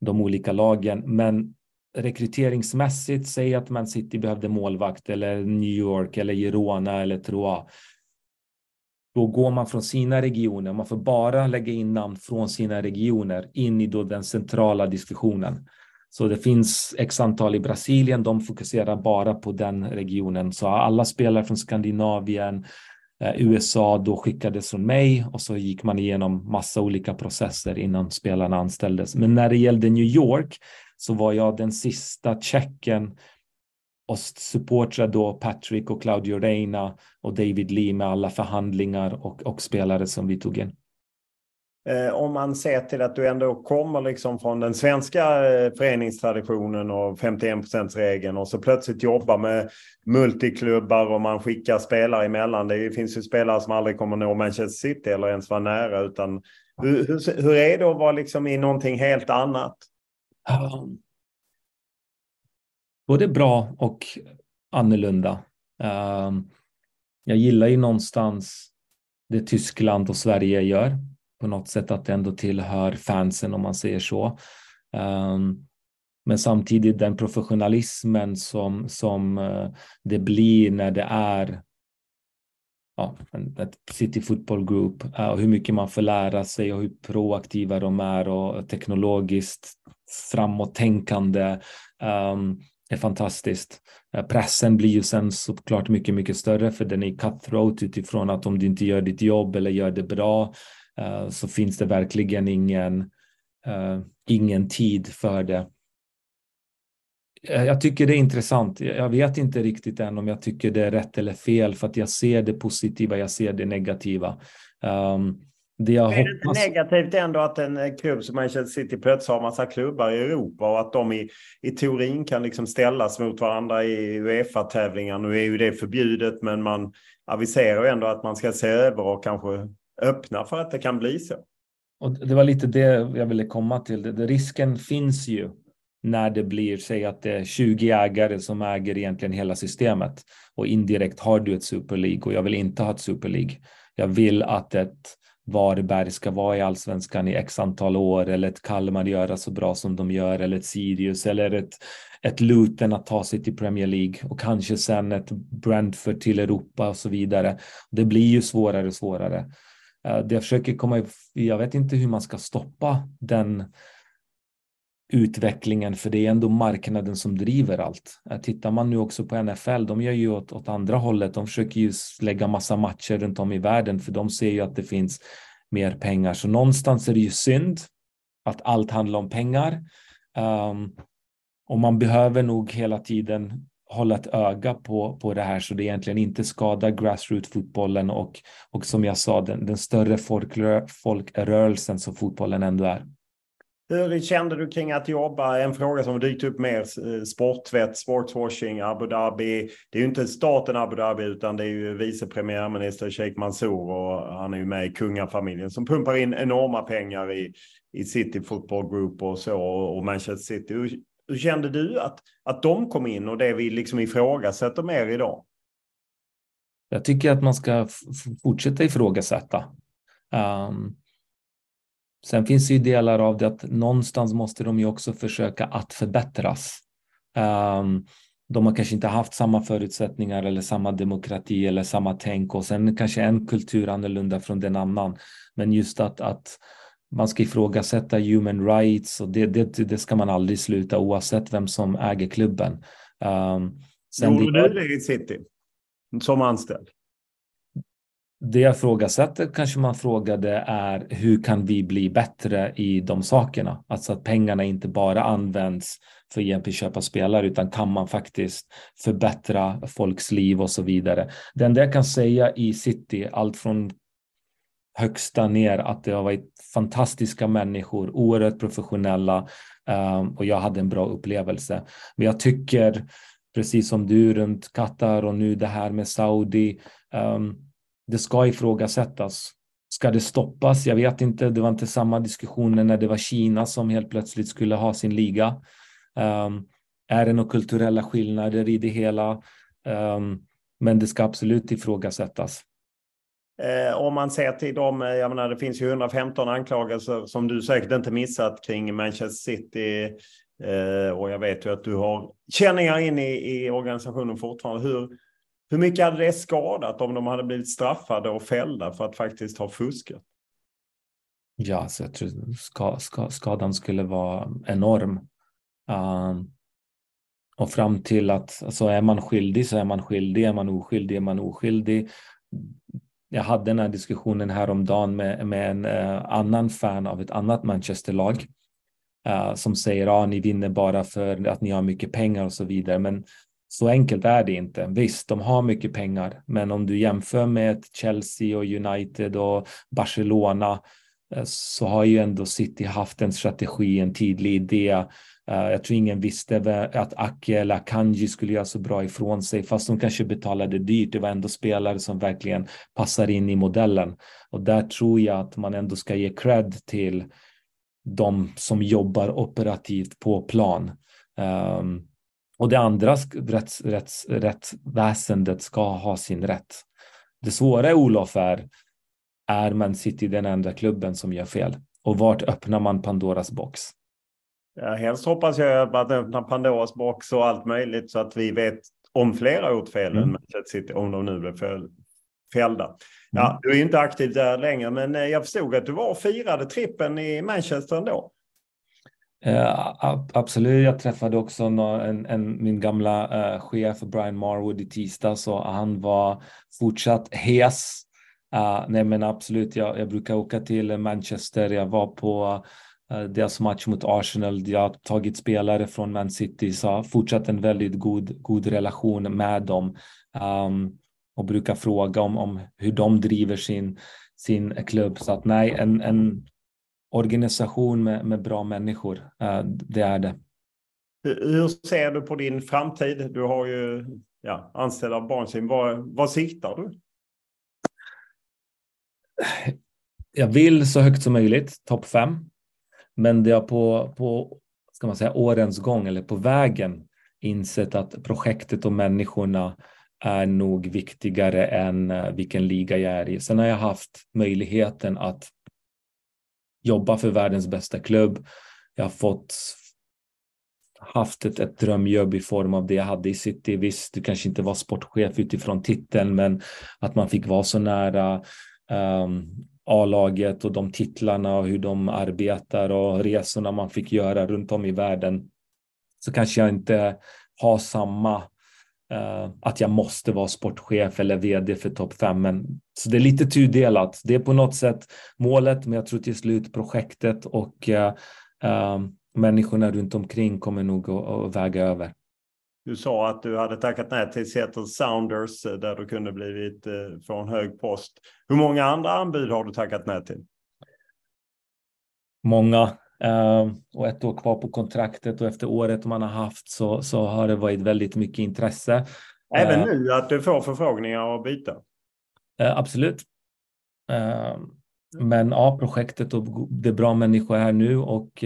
de olika lagen. Men rekryteringsmässigt, säg att Man City behövde målvakt eller New York eller Girona eller Troa. Då går man från sina regioner, man får bara lägga in namn från sina regioner in i då den centrala diskussionen. Så det finns x antal i Brasilien, de fokuserar bara på den regionen. Så alla spelare från Skandinavien, eh, USA då skickades från mig och så gick man igenom massa olika processer innan spelarna anställdes. Men när det gällde New York så var jag den sista checken och supportra då Patrick och Claudio Reina och David Lee med alla förhandlingar och, och spelare som vi tog in. Eh, om man ser till att du ändå kommer liksom från den svenska eh, föreningstraditionen och 51% regeln och så plötsligt jobbar med multiklubbar och man skickar spelare emellan. Det finns ju spelare som aldrig kommer nå Manchester City eller ens vara nära. Utan hur, hur, hur är det att vara liksom i någonting helt annat? Um, både bra och annorlunda. Ehm, jag gillar ju någonstans det Tyskland och Sverige gör. På något sätt att det ändå tillhör fansen om man säger så. Ehm, men samtidigt den professionalismen som, som eh, det blir när det är ja, ett City Football Group eh, och hur mycket man får lära sig och hur proaktiva de är och teknologiskt framåttänkande um, ehm, är fantastiskt. Eh, pressen blir ju sen såklart mycket, mycket större för den är cutthroat utifrån att om du inte gör ditt jobb eller gör det bra eh, så finns det verkligen ingen, eh, ingen tid för det. Jag tycker det är intressant. Jag vet inte riktigt än om jag tycker det är rätt eller fel för att jag ser det positiva, jag ser det negativa. Um, det jag är det hoppas... negativt ändå att en eh, klubb som Manchester City plötsligt har massa klubbar i Europa och att de i, i teorin kan liksom ställas mot varandra i Uefa-tävlingar. Nu är ju det förbjudet men man aviserar ju ändå att man ska se över och kanske öppna för att det kan bli så. Och det var lite det jag ville komma till. Det, risken finns ju när det blir, säg att det är 20 ägare som äger egentligen hela systemet och indirekt har du ett Super League och jag vill inte ha ett Super League. Jag vill att ett Varberg ska vara i allsvenskan i x antal år eller ett Kalmar göra så bra som de gör eller ett Sirius eller ett, ett Luton att ta sig till Premier League och kanske sen ett Brentford till Europa och så vidare. Det blir ju svårare och svårare. Eh, det jag försöker komma, jag vet inte hur man ska stoppa den utvecklingen, för det är ändå marknaden som driver allt. Eh, tittar man nu också på NFL, de gör ju åt, åt andra hållet. De försöker ju lägga massa matcher runt om i världen, för de ser ju att det finns mer pengar. Så någonstans är det ju synd att allt handlar om pengar. Um, och man behöver nog hela tiden hålla ett öga på, på det här så det egentligen inte skadar grassroot-fotbollen och, och som jag sa, den, den större folkrö folkrörelsen som fotbollen ändå är. Hur kände du kring att jobba? En fråga som har dykt upp mer. Eh, Sporttvätt, sportswashing, Abu Dhabi. Det är ju inte staten Abu Dhabi utan det är ju vice premiärminister Sheikh Mansour och han är ju med i kungafamiljen som pumpar in enorma pengar i, i City Football Group och så och Manchester City. Hur, hur kände du att, att de kom in och det vi liksom ifrågasätter mer idag? Jag tycker att man ska fortsätta ifrågasätta. Um, Sen finns det ju delar av det att någonstans måste de ju också försöka att förbättras. Um, de har kanske inte haft samma förutsättningar eller samma demokrati eller samma tänk och sen kanske en kultur annorlunda från den annan. Men just att, att man ska ifrågasätta human rights och det, det, det ska man aldrig sluta oavsett vem som äger klubben. Um, Gjorde du det i City? Som anställd? Det jag frågasätter kanske man frågade är hur kan vi bli bättre i de sakerna? Alltså att pengarna inte bara används för att egentligen köpa spelare utan kan man faktiskt förbättra folks liv och så vidare. Det enda jag kan säga i City, allt från högsta ner, att det har varit fantastiska människor, oerhört professionella ehm, och jag hade en bra upplevelse. Men jag tycker, precis som du runt Qatar och nu det här med Saudi, um, det ska ifrågasättas. Ska det stoppas? Jag vet inte. Det var inte samma diskussioner när det var Kina som helt plötsligt skulle ha sin liga. Um, är det några kulturella skillnader i det hela? Um, men det ska absolut ifrågasättas. Eh, om man ser till dem, eh, jag menar det finns ju 115 anklagelser som du säkert inte missat kring Manchester City. Eh, och jag vet ju att du har känningar in i, i organisationen fortfarande. Hur, hur mycket hade det skadat om de hade blivit straffade och fällda för att faktiskt ha fuskat? Ja, så jag tror ska, ska, skadan skulle vara enorm. Uh, och fram till att alltså är man skyldig så är man skyldig, är man oskyldig är man oskyldig. Jag hade den här diskussionen häromdagen med, med en uh, annan fan av ett annat Manchesterlag uh, som säger att ah, ni vinner bara för att ni har mycket pengar och så vidare. Men så enkelt är det inte. Visst, de har mycket pengar, men om du jämför med Chelsea och United och Barcelona eh, så har ju ändå City haft en strategi, en tydlig idé. Eh, jag tror ingen visste att Ake eller Akanji skulle göra så bra ifrån sig, fast de kanske betalade dyrt. Det var ändå spelare som verkligen passar in i modellen. Och där tror jag att man ändå ska ge cred till de som jobbar operativt på plan. Um, och det andra rätts, rätts, rättsväsendet ska ha sin rätt. Det svåra Olof är, är Man City den enda klubben som gör fel? Och vart öppnar man Pandoras box? Ja, helst hoppas jag att öppna Pandoras box och allt möjligt så att vi vet om flera gjort fel mm. City, om de nu blev fällda. Ja, mm. du är inte aktiv där längre, men eh, jag förstod att du var och firade trippen i Manchester ändå. Eh, absolut, jag träffade också en, en, min gamla uh, chef Brian Marwood i tisdags och han var fortsatt hes. Uh, nej men absolut, jag, jag, brukar åka till Manchester, jag var på uh, deras match mot Arsenal, jag har tagit spelare från Man City, så fortsatt en väldigt god, god relation med dem. Um, och brukar fråga om, om hur de driver sin, sin klubb. Så att nej, en, en organisation med, med bra människor, uh, det är det. Hur ser du på din framtid? Du har ju ja, anställda barnsim. Vad, vad siktar du? Jag vill så högt som möjligt, topp fem. Men det har på, på ska man säga, årens gång eller på vägen insett att projektet och människorna är nog viktigare än eh, vilken liga jag är i. Sen har jag haft möjligheten att jobba för världens bästa klubb. Jag har fått haft ett, ett drömjobb i form av det jag hade i City. Visst, du kanske inte var sportchef utifrån titeln, men att man fick vara så nära um, A-laget och de titlarna och hur de arbetar och resorna man fick göra runt om i världen. Så kanske jag inte har samma Uh, att jag måste vara sportchef eller vd för topp 5. Men, så det är lite tudelat. Det är på något sätt målet, men jag tror till slut projektet och uh, uh, människorna runt omkring kommer nog att, att, väga över. Du sa att du hade tackat nej till Seattle Sounders där du kunde blivit få en hög post. Hur många andra anbud har du tackat nej till? Många. Uh, och ett år kvar på kontraktet och efter året man har haft så, så har det varit väldigt mycket intresse. Även nu att du får förfrågningar att byta? Uh, absolut. men ja, projektet och det är bra människor här nu och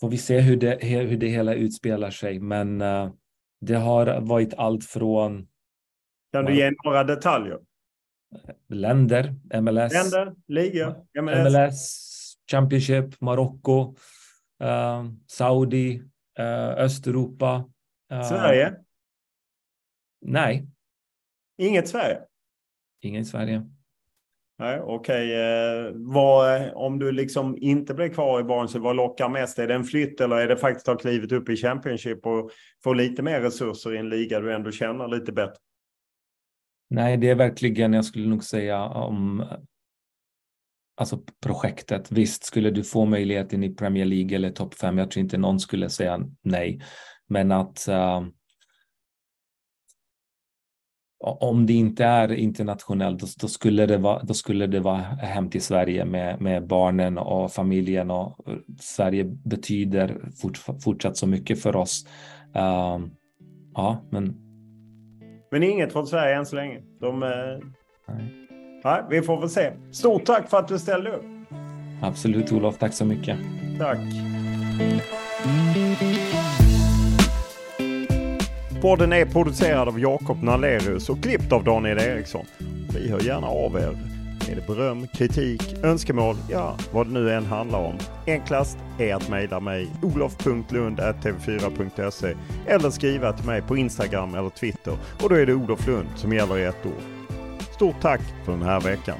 får vi se hur det, hur det hela utspelar sig. Men det har varit allt från... Kan du ge några detaljer? Länder, MLS. Länder, liga, MLS. MLS Championship, Marocko, uh, Saudi, uh, Östeuropa. Uh, Sverige? Nej. Inget Sverige? Inget Sverige. Nej, okej. Okay. om du liksom inte blir kvar i Barnsley, vad lockar mest? Är det en flytt eller är det faktiskt att ha klivit upp i Championship och få lite mer resurser i en liga du ändå känner lite bättre? Nej, det är verkligen, jag skulle nog säga om alltså projektet. Visst, skulle du få möjligheten i Premier League eller topp 5, jag tror inte någon skulle säga nej. Men att uh, om det inte är internationellt, då, då, skulle det vara, då skulle det vara hem till Sverige med, med barnen och familjen och Sverige betyder fort, fortsatt så mycket för oss. Uh, ja, men. Men inget från Sverige än så länge. De, uh... Nej. Nej, vi får väl se. Stort tack för att du ställde upp. Absolut Olof, tack så mycket. Tack. Podden är producerad av Jakob Nalerius och klippt av Daniel Eriksson. Vi hör gärna av er. Är det beröm, kritik, önskemål, ja vad det nu än handlar om. Enklast är att mejla mig olof.lund.tv4.se eller skriva till mig på Instagram eller Twitter och då är det Olof Lund som gäller i ett ord. Stort tack för den här veckan.